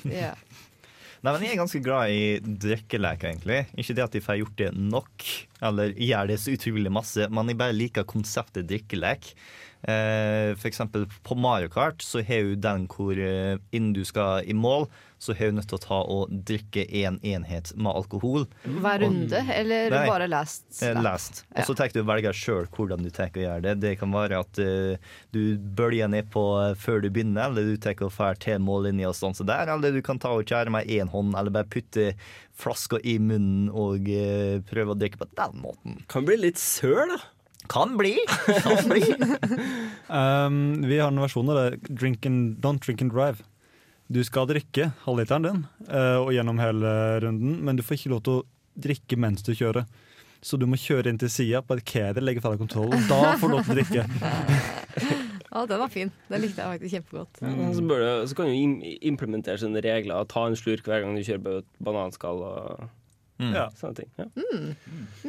ja. Nei, men Jeg er ganske glad i drikkelek, egentlig. Ikke det at jeg får gjort det nok, eller gjør det så utrolig masse, men jeg bare liker konseptet drikkelek. Eh, eksempel på Mario Kart så har hun den hvor eh, innen du skal i mål, så har du nødt til å ta og drikke én en enhet med alkohol. Hver runde, eller Nei. bare last? Eh. Last. Og så tenker du å velger sjøl hvordan du tar å gjøre det. Det kan være at eh, du bølger nedpå på før du begynner, eller du tar og drar til mållinja og stanser der, eller du kan ta og kjære med én hånd, eller bare putte flaska i munnen og eh, prøve å drikke på den måten. Kan bli litt søl, da. Kan bli. Kan bli. <laughs> Um, vi har en versjon av det. Drink and, don't drink and drive. Du skal drikke halvliteren din uh, og gjennom hele runden, men du får ikke lov til å drikke mens du kjører. Så du må kjøre inn til sida, parkere, legge ferdig kontrollen. Da får du lov til å drikke. <laughs> Ja, den var fin. Den likte jeg faktisk kjempegodt. Mm. Så, bør det, så kan du implementere sånne regler. Ta en slurk hver gang du kjører på et bananskall og Mm. ja, sånne ting. Ja. Mm.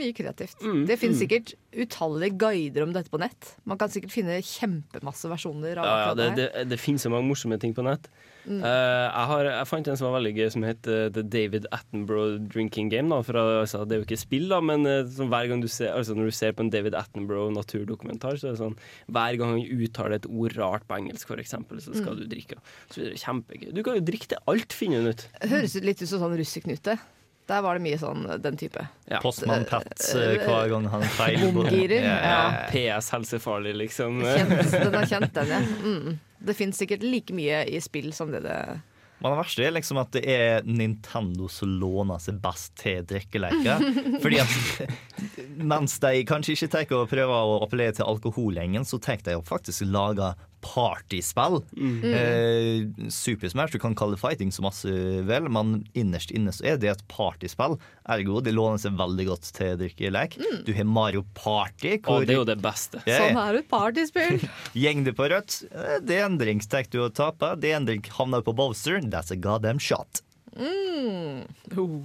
Mye kreativt. Mm, Det finnes mm. sikkert utallige guider om dette på nett. Man kan sikkert finne kjempemasse versjoner av Ja, ja, det, det, det, det finnes så mange morsomme ting på nett. Mm. Eh, jeg, har, jeg fant en som var veldig gøy, som het uh, The David Attenborough Drinking Game. Da, for, altså, det er jo ikke spill, da, men uh, hver gang du ser, altså, når du ser på en David Attenborough naturdokumentar, så er det sånn hver gang han uttaler et ord rart på engelsk, for eksempel, så skal Mm. du drikke. Så det er kjempegøy. Du kan jo drikke til alt, finner hun ut. Høres ut litt ut som sånn russeknute. Der var det mye sånn den type. Ja. Postmann Pat eh, hver gang han feiler. Bomgirer, Ja. PS helsefarlig, liksom. Kjent, den har kjent den, ja. Mm. Det fins sikkert like mye i spill som det det Men det verste er liksom at det er Nintendo som låner seg best til drikkeleker. <laughs> Fordi at mens de kanskje ikke tar og prøver å appellere til alkoholgjengen, så tar de å faktisk lage partyspill. Mm. Eh, Super Smash, du kan kalle det fighting så masse vel, men innerst inne så er det et partyspill. Ergo, det låner seg veldig godt til drikkelek. Du har Mario Party. Å, det er jo det beste. Ja, Sånn er et partyspill! <laughs> Gjeng du på rødt. eh, Det er en drink tar du å tape. Det er en drink havner på Bowser. That's a goddamn shot. Mm. Oh.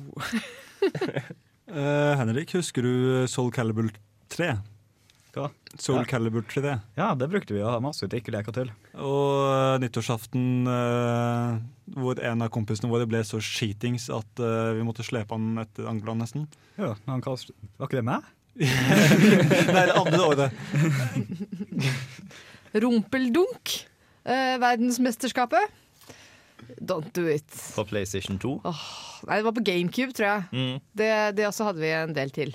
uh, <laughs> Henrik, husker du Soul Calibur 3? Hva? Soul Ja. Calibur 3D. Ja, det brukte vi å ha masse drikkeleker til. Og nyttårsaften eh, hvor en av kompisene våre ble så skitings at eh, vi måtte slepe han etter anklene nesten. Ja, men han kast... Var ikke det meg? <laughs> Nei, det andre året. <laughs> Rumpeldunk. Eh, verdensmesterskapet. Don't do it. På PlayStation 2. Nei, det var på GameCube, tror jeg. Mm. Det, det også hadde vi en del til.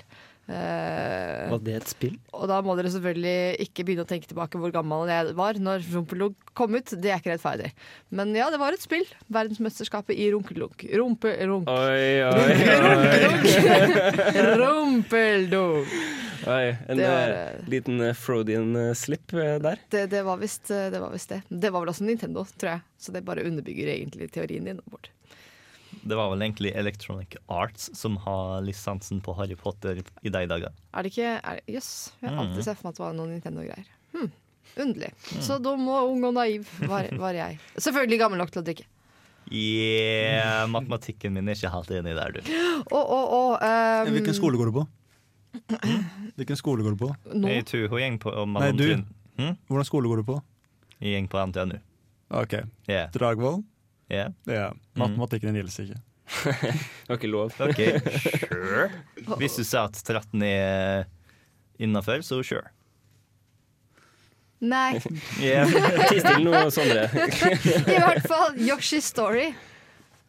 Eh, Var det et spill? og da må dere selvfølgelig ikke begynne å tenke tilbake hvor gammel jeg var når Rumpelunk kom ut. Det er ikke rettferdig. Men ja, det var et spill. Verdensmesterskapet i runkelunk. Rumpelunk. Oi, oi, <laughs> Rumpeldunk! Oi, en var, eh, liten eh, Freudian eh, slip der. Det, det var visst det. Det. det var vel også Nintendo, tror jeg. Så det bare underbygger egentlig teorien din. Bort. Det var vel egentlig Electronic Arts som har lisensen på Harry Potter i de dager. Er det ikke Jøss. Yes. Jeg har Mm. alltid sett for meg at det var noen Nintendo-greier. Hm. Underlig. Så dum og ung og naiv var, var jeg. Selvfølgelig gammel nok til å drikke. Yeah, matematikken min er ikke helt enig der, du. Oh, oh, oh, um... Hvilken skole går du på? <clears throat> Hvilken skole går du på? Nå? Jeg tror hun gjeng på Nei, du. Hm? Hvordan skole går du på? Jeg gjeng på NTNU. Ok. Yeah. Dragvoll? Yeah. Ja. Matematikken din gjelder ikke. <laughs> Det var ikke lov. OK, sure. <laughs> Hvis du sa at 13 er innafor, så sure. Nei. <laughs> Yeah. Ti stille nå, Sondre. I hvert fall Yoshi's Story.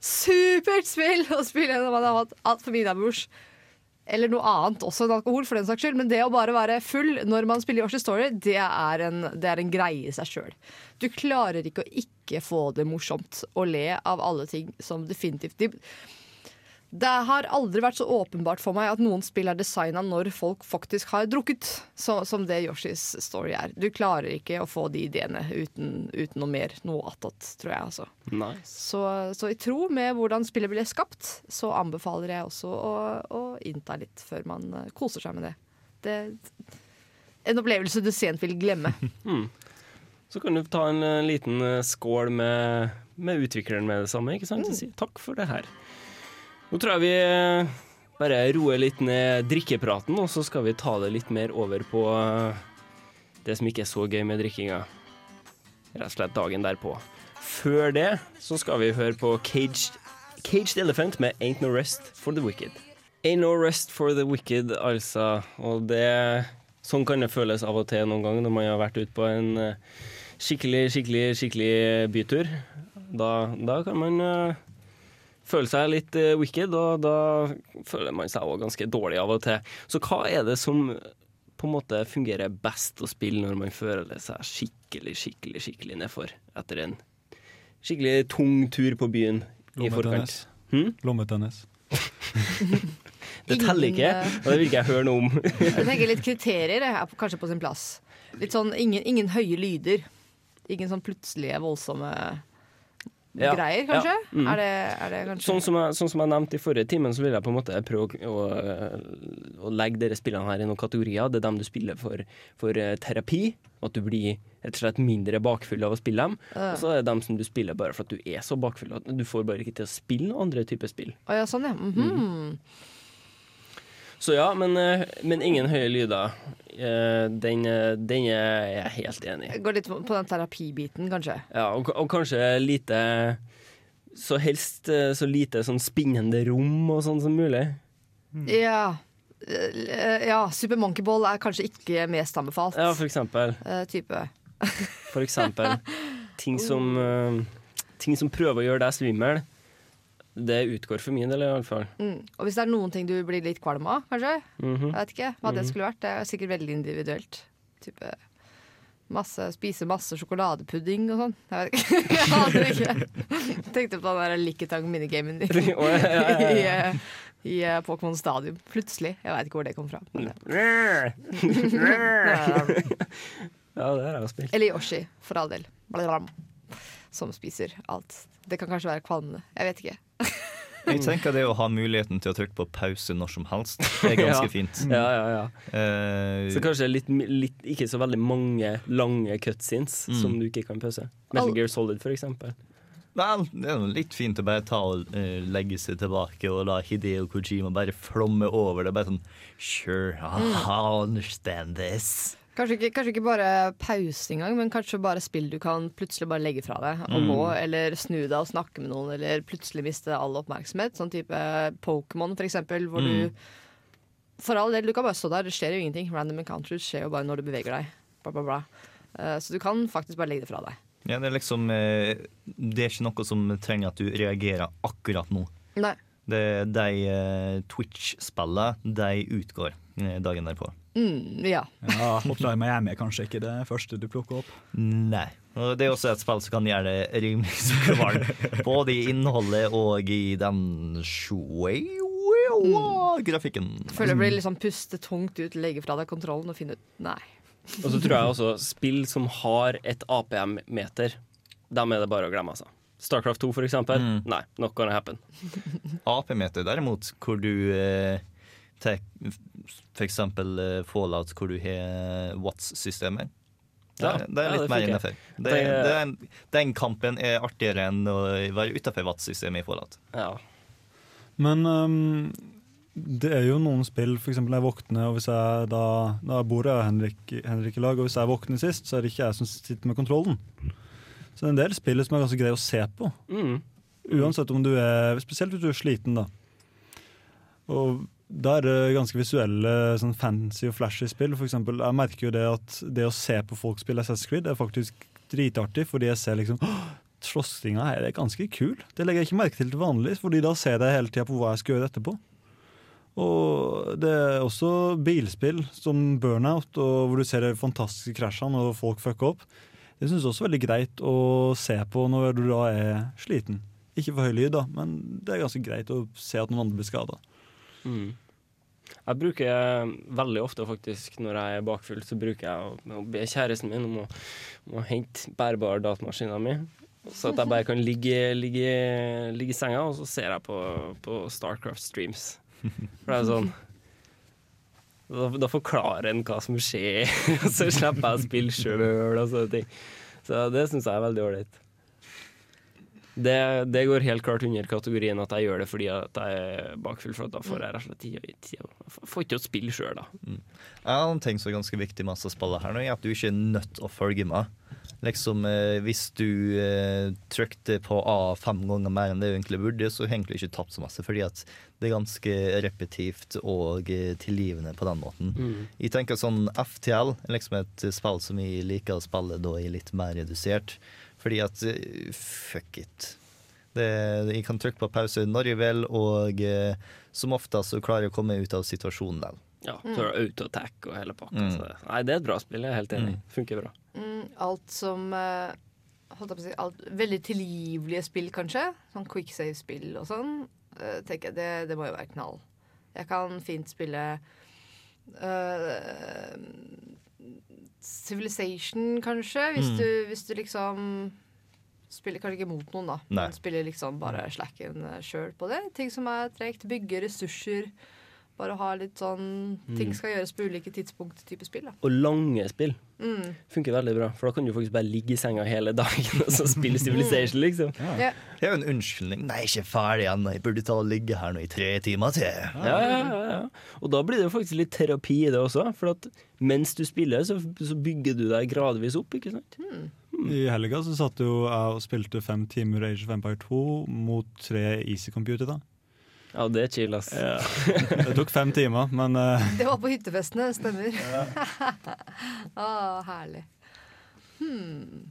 Supert spill å spille når man har hatt altfor mye innabords. Eller noe annet, også enn alkohol, for den saks skyld. Men det å bare være full når man spiller Yoshi Story, det er en, det er en greie i seg sjøl. Du klarer ikke å ikke få det morsomt og le av alle ting som definitivt de, Det har aldri vært så åpenbart for meg at noen spill er designa når folk faktisk har drukket, så, som det Yoshis Story er. Du klarer ikke å få de ideene uten, uten noe mer, noe attåt, tror jeg. altså. Nice. Så, så i tro med hvordan spillet ble skapt, så anbefaler jeg også å, å innta litt før man eh, koser seg med det. det en opplevelse du sent vil glemme. <laughs> Mm. Så kan du ta en eh, liten eh, skål med, med utvikleren med det samme, ikke sant? Mm. si takk for det her. Nå tror jeg vi eh, bare roer litt ned drikkepraten, og så skal vi ta det litt mer over på eh, det som ikke er så gøy med drikkinga. Rett og slett dagen derpå. Før det så skal vi høre på Caged, Caged Elephant med Ain't No Rest for the Wicked. Ain't No Rest for the Wicked, altså. Og det sånn kan det føles av og til noen ganger når man har vært ute på en eh, skikkelig, skikkelig, skikkelig bytur. Da, da kan man eh, føle seg litt eh, wicked, og da føler man seg òg ganske dårlig av og til. Så hva er det som på en måte fungerer best å spille når man føler seg skikkelig, skikkelig, skikkelig nedfor etter en skikkelig tung tur på byen i forkant? Hmm? Lommetennis. <laughs> Det teller ikke, og det vil ikke jeg høre noe om. <laughs> Jeg tenker litt kriterier er kanskje på sin plass. Litt sånn ingen, ingen høye lyder. Ingen sånn plutselige, voldsomme Ja, greier, kanskje? ja, mm. Er, det, er det kanskje Sånn som, jeg, sånn som jeg nevnte i forrige timen, så vil jeg på en måte prøve å, å, å legge dere spillene her i noen kategorier. Det er dem du spiller for, for eh, terapi, at du blir rett og slett mindre bakfull av å spille dem. Uh. Og så er det dem som du spiller bare for at du er så bakfull at du får bare ikke til å spille noen andre typer spill. Oh, ja, sånn ja. Mhm. Så ja, men, eh, men ingen høye lyder. Eh, Den, eh, den er jeg helt enig i. Går litt på den terapibiten, kanskje. Ja, og, og kanskje lite Så helst så lite sånn spinnende rom og sånn som mulig. Ja. Eh, ja, Super Monkey Ball er kanskje ikke mest anbefalt. Ja, for eksempel. Uh, type. For eksempel <laughs> ting som, uh, ting som prøver å gjøre deg svimmel. Det utgår for min del, i hvert fall. Mm. Og hvis det er noen ting du blir litt kvalm av, kanskje? Mhm. Jeg vet ikke hva det Mhm. skulle vært. Det er sikkert veldig individuelt. Type masse, Spise masse sjokoladepudding og sånn. Jeg vet ikke. <laughs> Jeg aner ikke. Tenkte på den der Liketang-minigamen i, <laughs> Å, ja, ja, ja, ja. <laughs> i, eh, i eh, Pokémon Stadium. Plutselig. Jeg veit ikke hvor det kom fra. Men, Ja, det har jeg spilt. Eller Yoshi, for all del. Blablabla. Som spiser alt. Det kan kanskje være kvalmende. Jeg vet ikke. <laughs> Jeg tenker det å ha muligheten til å trykke på pause når som helst, det er <laughs> ganske Ja. fint. Ja, ja, ja. Eh, Så kanskje litt, litt, ikke så veldig mange lange cutscenes Mm. som du ikke kan pause. Metal Gear Solid, for eksempel. Vel, det er litt fint å bare ta og uh, legge seg tilbake og la Hideo Kojima bare flomme over det. Bare sånn Sure, I understand this. Kanskje ikke, kanskje ikke bare pause engang, men kanskje bare spill du kan plutselig bare legge fra deg og Mm. gå, eller snu deg og snakke med noen, eller plutselig miste all oppmerksomhet. Sånn type Pokémon, for eksempel, hvor Mm. du For all del, du kan bare stå der, det skjer jo ingenting. Random encounters skjer jo bare når du beveger deg. Bla, bla, bla. Eh, så du kan faktisk bare legge det fra deg. Ja, det er liksom eh, Det er ikke noe som trenger at du reagerer akkurat nå. Nei. Det, de eh, Twitch-spillene, de utgår dagen derpå. Mm, ja. Ja, Hotline Miami er kanskje ikke det første du plukker opp. Nei. Og det er også et spill som kan gjøre det rimelig sukkervarmt. <laughs> Både i innholdet og i den grafikken. Føler det blir liksom puste tungt ut, legge fra deg kontrollen og finne ut Nei. <laughs> Og så tror jeg også spill som har et APM-meter, dem er det bare å glemme, altså. Starcraft 2, for eksempel. Mm. Nei, not gonna happen. <laughs> AP-meter derimot, hvor du eh, tar eksempel eh, Fallout, hvor du har Watts-systemer. Det, Ja, det er ja, litt det mer innafor. Det, Det- det en- den kampen er artigere enn å være utafor Watts-systemet i Fallout. Ja. Men um, det er jo noen spill, f.eks. når jeg våkner, og hvis jeg da, da bor jeg og Henrik, Henrik i lag, og hvis jeg våkner sist, så er det ikke jeg som sitter med kontrollen. Så det er en del spill som er ganske greie å se på. Mm. Uansett om du er Spesielt hvis du er sliten, da. Og da er det ganske visuelle, sånn fancy og flashy spill. For eksempel, jeg merker jo det at det å se på folk spille Assassin's Creed er faktisk dritartig, fordi jeg ser liksom «Åh, Slåssinga her er ganske kul. Det legger jeg ikke merke til til vanlig, fordi da ser jeg hele tida på hva jeg skal gjøre etterpå. Og det er også bilspill som Burnout, og hvor du ser de fantastiske krasjene og folk fucker opp. Det syns jeg også er veldig greit å se på når du da er sliten. Ikke for høy lyd, da, men det er ganske greit å se at noen andre blir skada. Mm. Jeg bruker veldig ofte faktisk når jeg er bakfull, så bruker jeg å be kjæresten min om å, om å hente bærbar datamaskina mi. Så at jeg bare kan ligge, ligge, ligge i senga, og så ser jeg på, på Starcraft streams. For det er sånn Da, da forklarer en hva som skjer, <laughs> og så slipper jeg å spille sjøl og sånne ting. Så det syns jeg er veldig ålreit. Det, det går helt klart under kategorien at jeg gjør det fordi at jeg er bakfull, for da får jeg rett og slett Jeg får ikke å spille sjøl, da. En annen ting som er ganske viktig med å spille her nå, er at du ikke er nødt til å følge med. Liksom, eh, Hvis du eh, trykte på A fem ganger mer enn det du egentlig burde, så har du egentlig ikke tapt så masse, fordi at det er ganske repetivt og eh, tilgivende på den måten. Mm. Jeg tenker sånn FTL er liksom et spill som jeg liker å spille da i litt mer redusert, fordi at eh, fuck it. Det, jeg kan trykke på pause når jeg vil, og eh, som oftest så klarer jeg å komme ut av situasjonen der. Ja, så er det autotack og hele pakka. Mm. Nei, det er et bra spill, jeg er helt enig. Funker bra. Mm, alt som eh, holdt jeg på å si, alt, Veldig tilgivelige spill, kanskje. Sånn quick save-spill og sånn. Uh, tenker jeg, det, det må jo være knall. Jeg kan fint spille eh, Civilization, kanskje, hvis, Mm. du, hvis du liksom Spiller kanskje ikke mot noen, da, Nei. men spiller liksom bare slacken sjøl på det. Ting som er tregt. Bygge ressurser. Bare ha litt sånn Ting Mm. skal gjøres på ulike tidspunkt type spill. da Og lange spill Mm. funker veldig bra, for da kan du faktisk bare ligge i senga hele dagen og så spille Civilization, liksom. Ja. Det er jo en unnskyldning. Nei, ikke ferdig ennå. Jeg burde ta og ligge her nå i tre timer til. Ja, ja, ja, ja. Og da blir det jo faktisk litt terapi i det også, for at mens du spiller, så, så bygger du deg gradvis opp, ikke sant? I helga så satt jo jeg og spilte fem timer Age of Empire 2 mot tre Easy Computer. da. Ja, det er chill, ass. <laughs> Det tok fem timer, men uh... Det var på hyttefestene, stemmer. ah, <laughs> herlig. Hmm.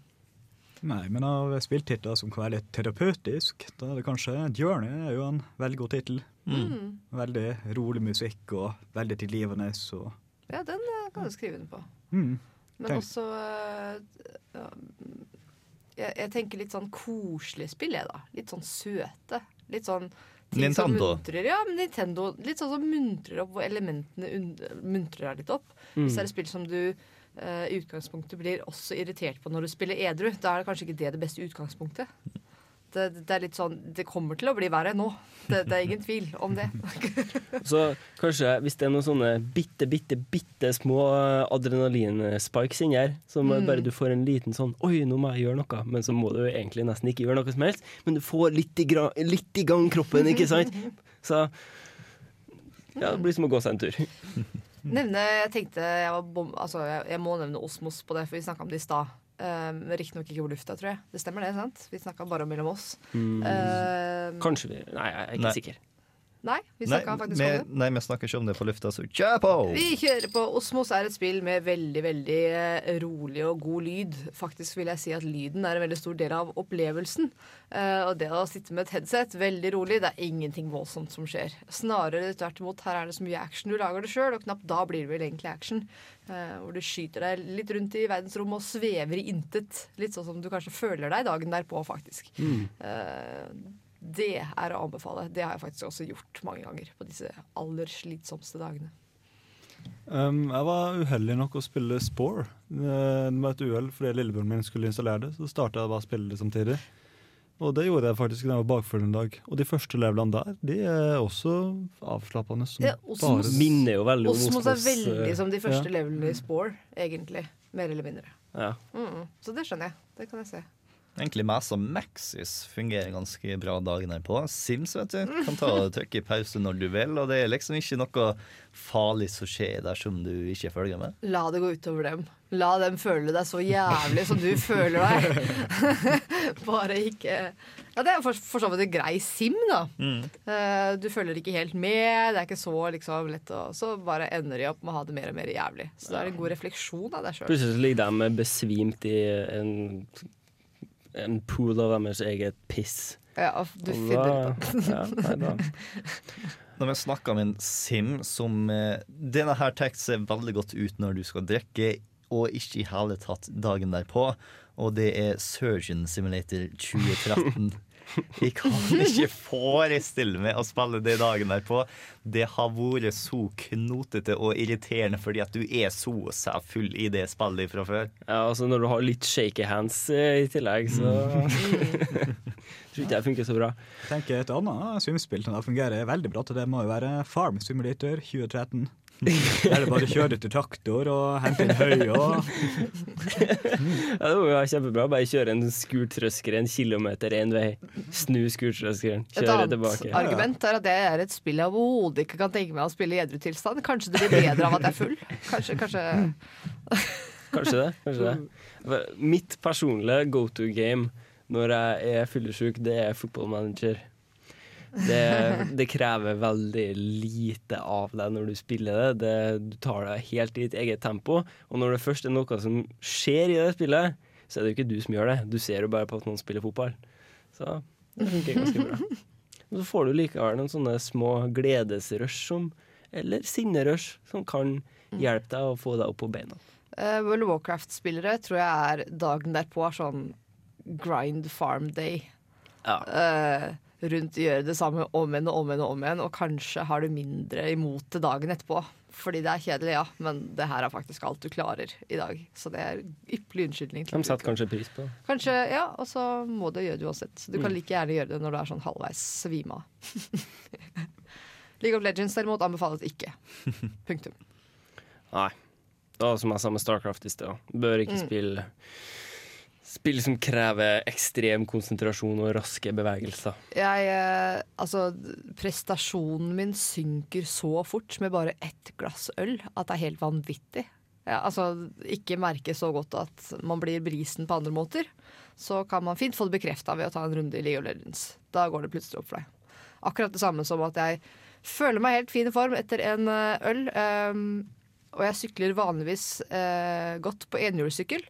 Nei, men av spilltitler som kan være litt terapeutisk, da er det kanskje Journey er jo en veldig god tittel. Mm. Veldig rolig musikk og veldig tilgivende. Så. Ja, den eh, kan du skrive under på. mm. Men Tenk- også eh, ja, jeg, jeg tenker litt sånn koselig spill, jeg, da. Litt sånn søte. Litt sånn ting Nintendo. Som muntrer, ja, men Nintendo. Litt sånn som muntrer opp, hvor elementene muntrer deg litt opp. Mm. Så er det spill som du i i utgangspunktet blir også irritert på når du spiller edru. Da er det kanskje ikke det det beste utgangspunktet. Det, det er litt sånn Det kommer til å bli verre nå. Det, det er ingen tvil om det. <laughs> Så kanskje hvis det er noen sånne bitte, bitte, bitte små adrenalinspikes inni her, som Mm. bare du får en liten sånn Oi, nå må jeg gjøre noe. Men så må du egentlig nesten ikke gjøre noe som helst. Men du får litt i, litt i gang kroppen, ikke sant? <laughs> Så ja, det blir som å gå seg en tur. Nevne, jeg tenkte jeg, var bom, altså, jeg, jeg må nevne Osmos på det, for vi snakka om det i stad. Um, Riktignok ikke på lufta, tror jeg. Det stemmer det, sant? Vi snakka bare mellom oss. Mm. Uh, Kanskje vi Nei, jeg er ikke Nei. sikker. Nei, vi Nei, snakka faktisk vi, om det. nei, vi snakker ikke om det på lufta, så kjør på! Vi kjører på. Osmos er et spill med veldig veldig eh, rolig og god lyd. Faktisk vil jeg si at lyden er en veldig stor del av opplevelsen. Eh, og det å sitte med et headset veldig rolig, det er ingenting voldsomt som skjer. Snarere tvert imot, her er det så mye action. Du lager det sjøl, og knapt da blir det vel egentlig action. Eh, hvor du skyter deg litt rundt i verdensrommet og svever i intet. Litt sånn som du kanskje føler deg dagen derpå, faktisk. Mm. Eh, det er å anbefale. Det har jeg faktisk også gjort mange ganger på disse aller slitsomste dagene. um, jeg var uheldig nok å spille Spore. Eh, Det var et uhell fordi lillebroren min skulle installere det, så starta jeg bare å spille det samtidig. Og det gjorde jeg faktisk da jeg var bakfull en dag. Og de første levelene der, de er også avslappende. som Ja, Osmos- bare- Minner jo veldig om Osmos er veldig eh, som de første ja. levelene i Spore, egentlig. Mer eller mindre. Ja. Mm, så det skjønner jeg. Det kan jeg se. Egentlig Massa Maxis fungerer ganske bra dagen her på. Sims vet du, kan ta og trykke pause når du vil, og det er liksom ikke noe farlig som skjer dersom du ikke følger med. La det gå utover dem. La dem føle deg så jævlig som du <laughs> føler deg. <laughs> Bare ikke Ja, det er for, for så vidt en grei sim, da. Eh, du følger ikke helt med, det er ikke så liksom lett å Så bare ender de opp med å ha det mer og mer jævlig. Så det er en god refleksjon av deg sjøl. Plutselig ligger de besvimt i en, en pool av deres eget piss. Ja, du finner ja, nei, da. Når vi snakker om en sim som eh, Denne her teksten ser veldig godt ut når du skal drikke, og ikke i hele tatt dagen derpå. Og det er Surgeon Simulator 2013. <laughs> Jeg kan ikke forestille meg å spille det dagen derpå. Det har vært så knotete og irriterende fordi at du er så full i det spillet fra før. Ja, altså Når du har litt shaky hands eh, i tillegg, så <laughs> tror ikke det funker så bra. Jeg tenker Et annet svømmespill som fungerer veldig bra til det, må jo være Farm Simulator 2013. Der er det bare å kjøre til traktor og hente inn høy og Ja, det var jo kjempebra. Bare kjøre en skurtrøsker en kilometer én vei. Snu skurtrøskeren, Et annet argument er at det er et spill jeg overhodet ikke kan tenke meg å spille i edru tilstand. Kanskje det blir bedre av at jeg er full. Kanskje, kanskje Kanskje det. kanskje det. Mitt personlige go to game når jeg er fyllesyk, det er football manager. Det, det krever veldig lite av deg når du spiller det. det. Du tar det helt i ditt eget tempo. Og når det først er noe som skjer i det spillet, så er det jo ikke du som gjør det. Du ser jo bare på at noen spiller fotball. Så det funker ganske bra. Og så får du likevel noen sånne små gledesrush som, eller sinnerush som kan hjelpe deg å få deg opp på beina. Uh, World of Warcraft-spillere tror jeg er dagen derpå er sånn grind farm day. Eh, rundt gjøre det samme om igjen og om igjen og om igjen, og kanskje har du mindre imot det dagen etterpå. Fordi det er kjedelig, ja, men det her er faktisk alt du klarer i dag. Så det er ypperlig unnskyldning. De setter kanskje pris på. Kanskje, ja, og så må du gjøre det uansett. Så du kan Mm. like gjerne gjøre det når du er sånn halvveis svima. <laughs> League of Legends derimot anbefales ikke. <laughs> Punktum. Nei. Det var som jeg sa med Starcraft i sted. Bør ikke Mm. spille Spill som krever ekstrem konsentrasjon og raske bevegelser. Jeg, eh, altså, prestasjonen min synker så fort med bare ett glass øl at det er helt vanvittig. Ja, altså, ikke merke så godt at man blir brisen på andre måter. Så kan man fint få det bekrefta ved å ta en runde i League of Legends. Da går det plutselig opp for deg. Akkurat det samme som at jeg føler meg helt fin i form etter en eh, øl. ehm, og jeg sykler vanligvis eh, godt på enhjulssykkel.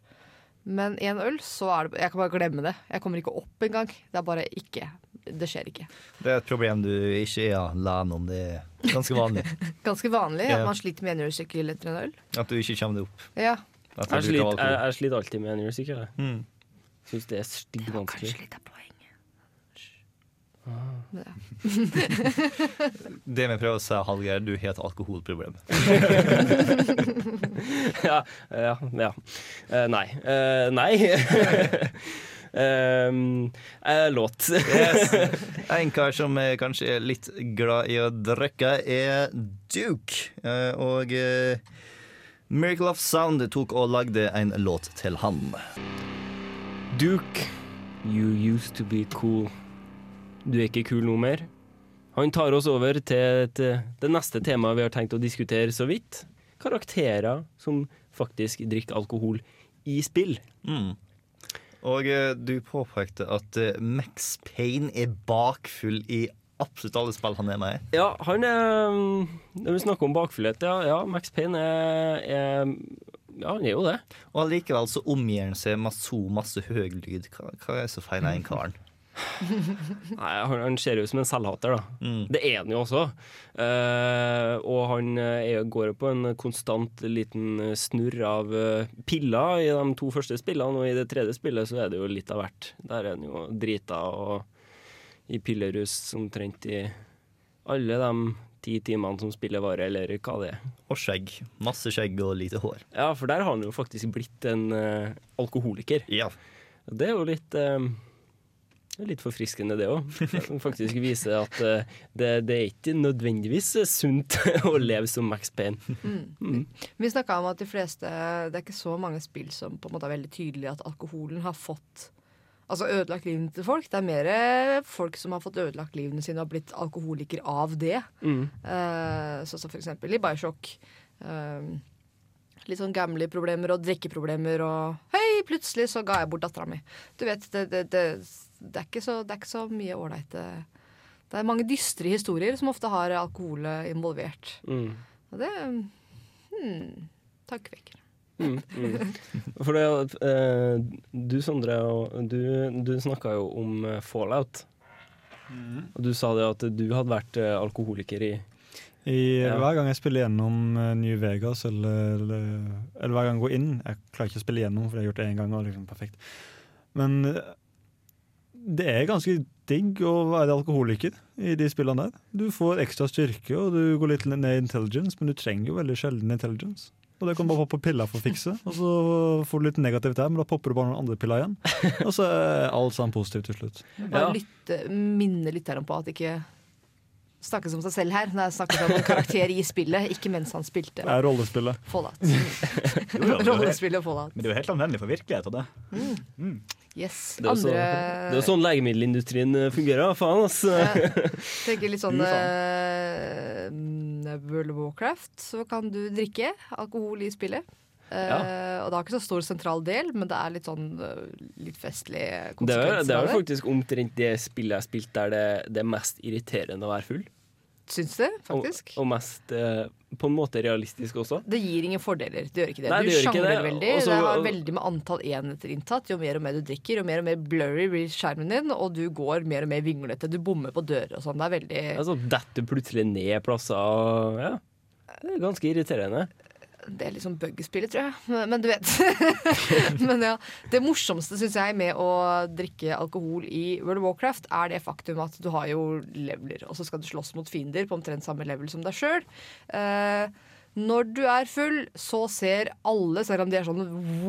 Men en øl, så er det Jeg kan bare glemme det. Jeg kommer ikke opp engang. Det er bare ikke Det skjer ikke. Det er et problem du ikke er alene om. Det er ganske vanlig. <laughs> Ganske vanlig at man sliter med enhjulssykkel etter en øl. At du ikke kommer deg opp. Ja. Jeg sliter, jeg, jeg sliter alltid med enhjulssykkel. jeg. Mm. Syns det er stygg vanskelig. Litt. Det vi prøver å si, Hallgeir, du har et alkoholproblem. <laughs> ja, ja, ja. Uh, nei. Uh, nei. um, <laughs> eh, låt. Yes. <laughs> En kar som er kanskje er litt glad i å drikke, er Duke. Eh, Og Miracle of Sound tok og lagde en låt til han. Duke, you used to be cool. Du er ikke kul noe mer. Han tar oss over til et, det neste temaet vi har tenkt å diskutere så vidt. Karakterer som faktisk drikker alkohol i spill. Mm. Og eh, du påpekte at eh, Max Payne er bakfull i absolutt alle spill han er med i. Ja, han er Når vi snakker om bakfullhet, ja, ja Max Payne er, er Ja, han er jo det. Og allikevel så omgir han seg med så masse høy lyd. Hva, hva er så feil med den karen? Nei, han, ser ut som en selvhater, da. Det er han jo også. Eh, og han eh, er, går på en konstant liten snurr av eh, piller i de to første spillene, og i det tredje spillet så er det jo litt av hvert. Der er han jo drita og i pillerus omtrent i alle de ti timene som spillet varer, eller hva det er. Og skjegg. Masse skjegg og lite hår. Ja, for der har han jo faktisk blitt en uh, alkoholiker. Ja. Det er jo litt eh, det er litt forfriskende, det òg. Faktisk viser at eh, det, det er ikke nødvendigvis sunt <laughs> å leve som Max Payne. Mm. Vi snakka om at de fleste Det er ikke så mange spill som på en måte er veldig tydelig at alkoholen har fått Altså ødelagt livene til folk. Det er mer folk som har fått ødelagt livene sine og har blitt alkoholiker av det. Mm. Uh, Sånn som for eksempel i Bioshock. Eh, litt sånn gamle problemer og drikkeproblemer og Hei, plutselig så ga jeg bort dattera mi. Du vet, det, det, det, det, er ikke så, det er ikke så mye ålreite Det er mange dystre historier som ofte har alkohol involvert. Mm. Og det hmm, tankevekker. Mm, mm. <laughs> For det, eh, du Sondre, du, du snakka jo om eh, fallout. Og du sa det at du hadde vært eh, alkoholiker i I, Ja. Hver gang jeg spiller gjennom eh, New Vegas, eller, eller, eller hver gang jeg går inn Jeg klarer ikke å spille gjennom, for jeg har gjort det én gang. og liksom perfekt. Men det er ganske digg å være alkoholiker i de spillene der. Du får ekstra styrke, og du går litt ned i intelligence, men du trenger jo veldig sjelden intelligence. Og det kan du bare poppe piller for å fikse, og så får du litt negativt her, men da popper du bare noen andre piller igjen. Og så er alt sammen positivt til slutt. Bare lytte, minne lytterne på at ikke snakkes om seg selv her. Når jeg snakker om en karakter i spillet, ikke mens han spilte. Det er rollespillet. Fallout. <laughs> Rollespillet Fallout. Men det er jo helt anvendelig for virkeligheten, det. Mm. Yes. Det er sånn, Andre det er sånn legemiddelindustrien eh, fungerer. Faen, ass. <laughs> tenker litt sånn eh, World of Warcraft, så kan du drikke alkohol i spillet. Eh, og det har ikke så stor sentral del, men det er litt sånn litt festlig Det er, konsekvenser det er jo faktisk omtrent det spillet jeg har spilt der det, det er mest irriterende å være full. Syns det, faktisk? Og, og mest eh, på en måte realistisk også. Det gir ingen fordeler. Det gjør ikke det. Nei, du det sjangler veldig. Også- det har veldig med antall enheter inntatt. Jo mer og mer du drikker, jo mer og mer blurry blir skjermen din, og du går mer og mer vinglete. Du bommer på dører og sånn. Det er veldig Altså, detter plutselig ned plasser og Ja. Det er ganske irriterende. Det er liksom bug-spillet, tror jeg. Men, men du vet. <laughs> men ja. Det morsomste, syns jeg, med å drikke alkohol i World of Warcraft, er det faktum at du har jo leveler, og så skal du slåss mot fiender på omtrent samme level som deg sjøl. Når du er full, så ser alle, selv om de er sånn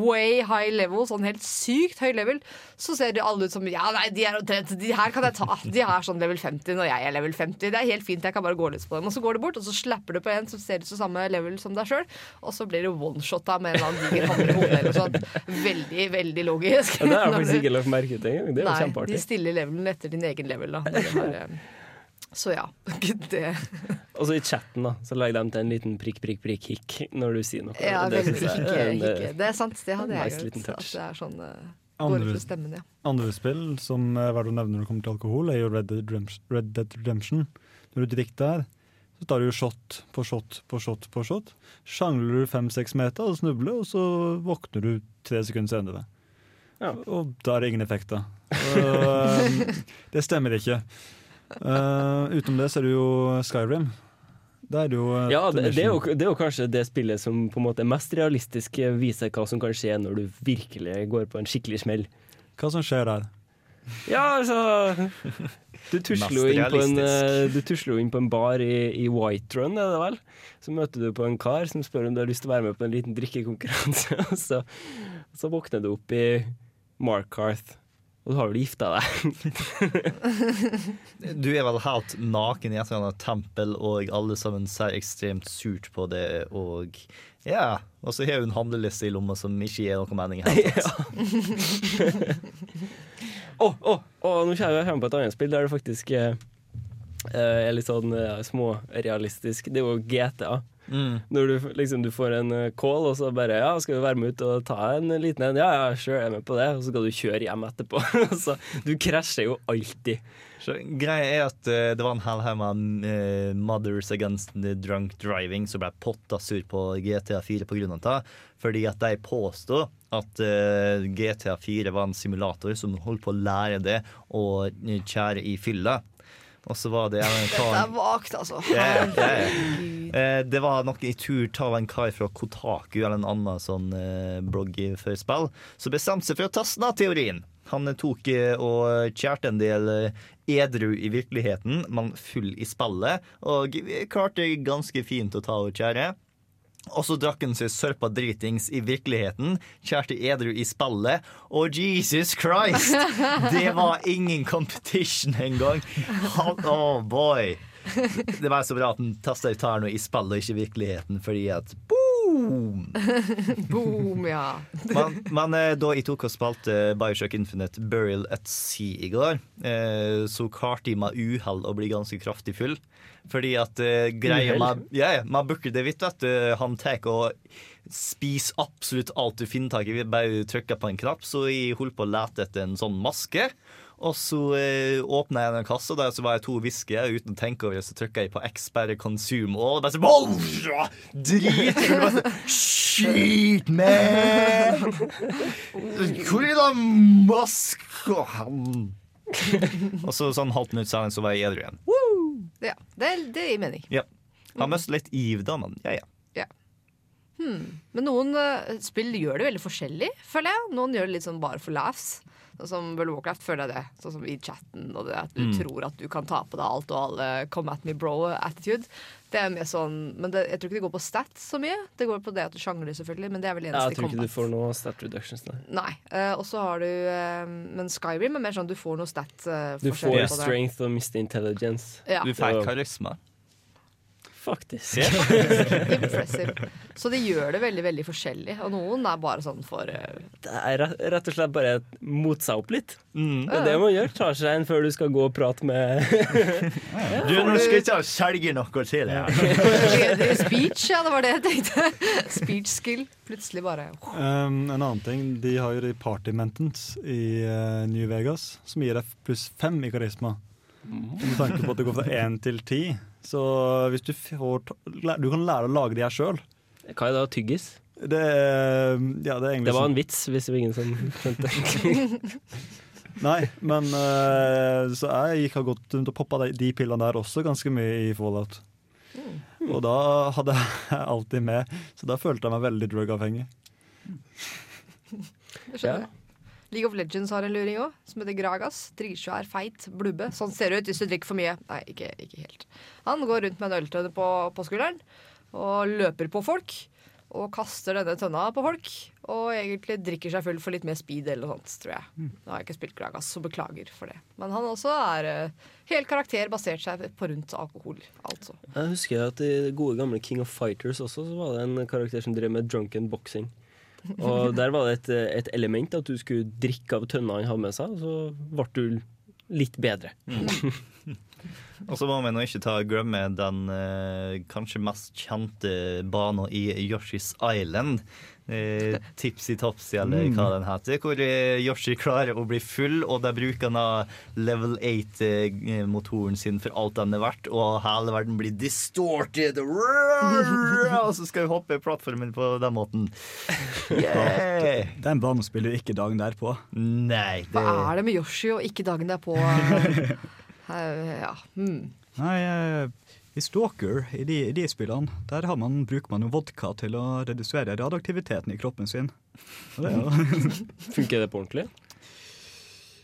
way high level, sånn helt sykt høy level, så ser de alle ut som Ja, nei, de er omtrent De her kan jeg ta. De er sånn level 50 når jeg er level 50. Det er helt fint, jeg kan bare gå løs på dem. Og så går du bort, og så slapper du på en som ser ut som samme level som deg sjøl, og så blir du oneshota med en eller annen diger hammer i hodet eller sånt. Veldig, veldig logisk. Ja, det har jeg faktisk <laughs> ikke lagt merke til engang. Det er jo Nei, de stiller levelen etter din egen level, da. Så ja. <laughs> Det Og så i chatten, da, så legger de til en liten prikk, prikk, prikk, hikk når du sier noe. Ja, Det veldig synes jeg hikke, er en, eh, Det er sant, det hadde jeg nice gjort. At det er sånn uh, Går Andre, stemmen, ja. andre spill som er verdt å nevne når det kommer til alkohol, er jo Red Dead Redemption. Red Dead Redemption. Når du drikker der, så tar du jo shot på shot på shot på shot. Sjangler du fem-seks meter og snubler, og så våkner du tre sekunder senere. Ja. Og da er det ingen effekt, da. Um, <laughs> det stemmer ikke. Uh, utenom det så er det jo Skyrim. Da er jo Ja, det, det, er jo, det er jo kanskje det spillet som på en måte er mest realistisk eh, viser hva som kan skje når du virkelig går på en skikkelig smell. Hva som skjer der? Ja, altså Du <laughs> tusler jo inn på en, eh, du tusler jo inn på en bar i, i Whiterun, er det vel? Så møter du på en kar som spør om du har lyst til å være med på en liten drikkekonkurranse. <laughs> Og så, så våkner du opp i Markarth, og du har vel gifta deg. <laughs> Du er vel helt naken i et eller annet tempel, og alle sammen ser ekstremt surt på det, og ja. Og så har hun handleliste i lomma som ikke gir noen mening. Å, å, å, nå kommer jeg på et annet spill der det faktisk eh, eh, er litt sånn eh, smårealistisk. Det er jo GTA. Mm. Når du, liksom, du får en eh, call, og så bare Ja, skal du være med ut og ta en liten en? Ja, ja, sure, jeg er med på det. Og så skal du kjøre hjem etterpå. <laughs> så du krasjer jo alltid. Så greia er at uh, det var en hel haug med eh, Mothers Against Drunk Driving som ble potta sur på GTA4 pga. det. Fordi at de påstod at uh, GTA4 var en simulator som holdt på å lære det å kjære i fylla. Og så var det en <laughs> Dette er vagt, altså. Yeah. Eh, Det var noe i tur av en kar fra Kotaku eller en annen sånn eh, blogg for spill, som bestemte seg for å teste denne teorien. Han eh, tok og kjærte en del edru i virkeligheten, men full i spillet, og klarte ganske fint å ta og kjære. Og så drakk han seg sørpa dritings i virkeligheten, kjærte edru i spillet, og Jesus Christ! Det var ingen competition engang. Oh boy! Det var så bra at han tasta ut tærne i spillet ikke i virkeligheten, fordi at boom! <laughs> Boom, ja. Men, men eh, da jeg tok og spilte Bioshock Infinite Burial at Sea i går, eh, så klarte jeg med uhell å bli ganske kraftig full. Fordi at eh, greia med, ja, ja, med Booker DeWitt, vet du, han tar og spiser absolutt alt du finner tak i. Vi Bare trykker på en knapp, så jeg holdt på å lete etter en sånn maske. Og så eh, åpna jeg den kassa, der så var jeg to whisky. og Uten å tenke over det, så trykka jeg på X, bare consume. Og bare så wow, Drit! Bare Shit, man! Hvor er da maska? Og så sånn halvt minutt senere så var jeg edru igjen. ja det, det gir mening. Ja. Har mistet litt iv da, men ja, ja. Hmm. Men noen uh, spill gjør det veldig forskjellig, føler jeg. Noen gjør det litt sånn bare for laughs. Sånn som World of Warcraft føler jeg det. Sånn som i chatten og det at du Mm. tror at du kan ta på deg alt og alle come at me bro-attitude. Det er mer sånn Men det, jeg tror ikke det går på stats så mye. Det går på det at du sjangler, selvfølgelig, men det er vel Jeg eneste i tror ikke combat. du får noe stat reductions nei. Nei. Uh, og så har du uh, Men Skyrim er mer sånn du får noe stat uh, Du får strength og miste intelligence. Ja. Du får karisma. Faktisk. <laughs> <laughs> Impressive. Så de gjør det veldig veldig forskjellig, og noen er bare sånn for eh, Det er rett og slett bare mot seg opp litt. Mm. Det er det man gjør. Tar seg en før du skal gå og prate med <laughs> Du, nå skal jeg ikke selge noe til deg. Ja. speech, ja, det var det jeg tenkte. Speech skill. Plutselig bare Um, en annen ting, de har jo de party mentons i uh, New Vegas, som gir deg pluss fem i karisma. Med tanke på at det går fra én til ti. Så hvis du får Du kan lære å lage de her sjøl. Hva er det da? Tyggis? Det, ja, det er Det var sånn- en vits, hvis det var ingen som skjønte. <laughs> Nei, men eh, Så jeg gikk og gått rundt og poppa de, de pillene der også ganske mye i Fallout. Og da hadde jeg alltid med, så da følte jeg meg veldig drug-avhengig. Det skjønner jeg. League of Legends har en luring òg, som heter Gragas. Dritsvær, feit, blubbe. Sånn ser det ut hvis du drikker for mye. Nei, ikke, ikke helt. Han går rundt med en øltønne på, på skulderen og løper på folk. Og kaster denne tønna på folk. Og egentlig drikker seg full for litt mer speed eller noe sånt, tror jeg. Nå har jeg ikke spilt Gragas, så beklager for det. Men han også er uh, helt karakter basert seg på rundt alkohol, altså. Jeg husker at i gode gamle King of Fighters også, så var det en karakter som drev med drunken boxing. Og der var det et, et element at du skulle drikke av tønna han hadde med seg, og så ble du litt bedre. <laughs> Og så må vi nå ikke ta glemme den eh, kanskje mest kjente banen i Yoshi's Island. Eh, Tipsy Topsy, eller Mm. hva den heter. Hvor eh, Yoshi klarer å bli full, og der bruker han av level 8-motoren sin for alt den er verdt, og hele verden blir distorted. Og så skal vi hoppe i plattformen på den måten. Yeah. <laughs> Den banen spiller du ikke dagen derpå. Nei, Hva er det med Yoshi og ikke dagen derpå? <laughs> Eh, ja. hmm. Nei, eh, i Stalker, i de, i de spillene, der har man, bruker man jo vodka til å redusere radioaktiviteten i kroppen sin. Og det er <laughs> Funker det på ordentlig?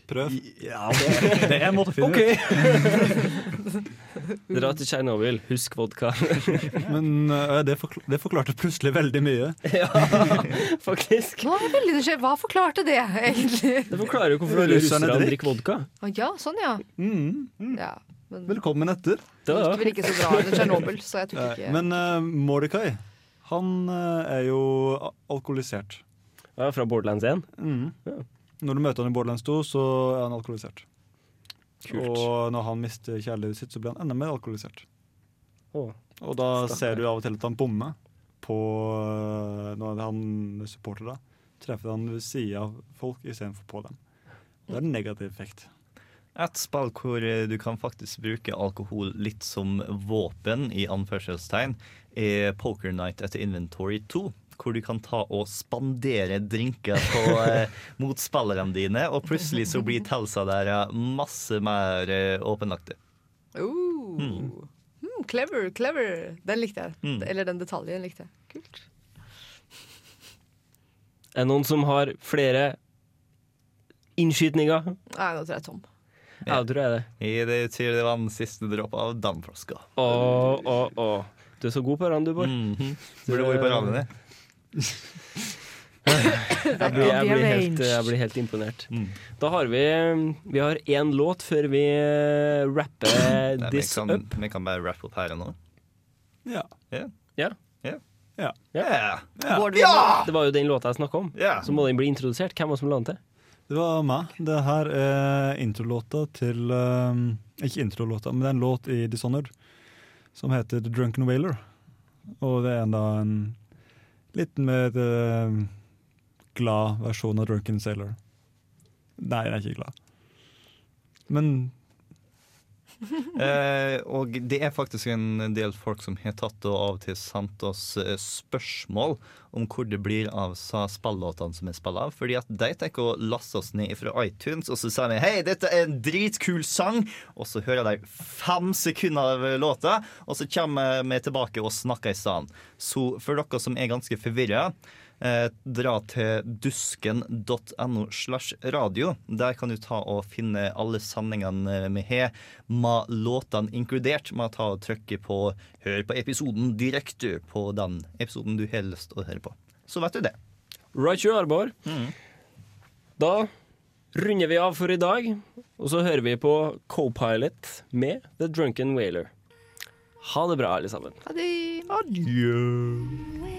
Prøv. Ja, det, det er en måte å finne ut. <laughs> Dra til Tsjernobyl, husk vodka. <laughs> Men uh, det, forkl det forklarte plutselig veldig mye. ja, faktisk. Nå er veldig nysgjerrig. Hva forklarte det, egentlig? Det forklarer jo hvorfor Russerne drikker. vodka. Å ja, sånn ja. Mm. ja. Men Velkommen etter. Det gikk vel ikke så bra under Tsjernobyl, så jeg tror ikke Men uh, Mordecai, han uh, er jo alkoholisert. Ja, fra Borderlands 1. Mm. Ja. Når du møter han i Borderlands 2, så er han alkoholisert. Kult. Og når han mister kjærligheten sitt, så blir han enda mer alkoholisert. Oh. Og da Stakker. ser du av og til at han bommer på eh, når han supporter deg. Treffer han ved sida av folk istedenfor på dem. Det er en negativ effekt. Et spill hvor du kan faktisk bruke alkohol litt som våpen, i anførselstegn, er Poker Night etter Inventory 2. Hvor du kan ta og spandere drinker på <laughs> eh, motspillerne dine, og plutselig så blir Telsa der eh, masse mer eh, åpenaktig. Uh. Mm, clever, clever. Den likte jeg. Mm. Eller den detaljen likte jeg. Kult. Er det noen som har flere innskytninger? Nei, nå tror jeg Tom. Ja, tror jeg det. I det til det var den siste dropp av damflaska. Å, å, å. Du er så god på rand, du, Bård. Mhm. Burde vært på ranet, din. <laughs> Jeg blir, jeg, blir helt, jeg blir helt imponert. Da har vi Vi har én låt før vi eh, rapper this vi, kan, up. vi kan bare rappe opp her og nå. Ja. Ja. Ja. Ja. Ja. Ja. Bård, Det var jo den låta jeg snakka om. Ja. Så må den bli introdusert. Hvem var det som la den til? Det var meg. Det her er introlåta til um, Ikke introlåta, men det er en låt i Dishonored som heter The Drunken Wailer. Og det er da en litt mer uh, glad versjon av Drunken Sailor. Nei, jeg er ikke glad. Men <laughs> Eh, og det er faktisk en del folk som har tatt og av og til sendt oss eh, spørsmål om hvor det blir av spillåtene som er spilla. Fordi at de tar og laster oss ned fra iTunes, og så sier de hei, dette er en dritkul sang, og så hører de fem sekunder av låta, og så kommer vi tilbake og snakker i stedet. Så for dere som er ganske forvirra eh, dra til dusken.no slash radio. Der kan du ta og finne alle sendingene vi har, med låtene inkludert. Med å ta og trykke på 'hør på episoden' direkte på den episoden du har lyst til å høre på. Så vet du det. Right you are, Bård. Da runder vi av for i dag, og så hører vi på Co-Pilot med The Drunken Whaler. Ha det bra, alle sammen. Ha det. Adjø.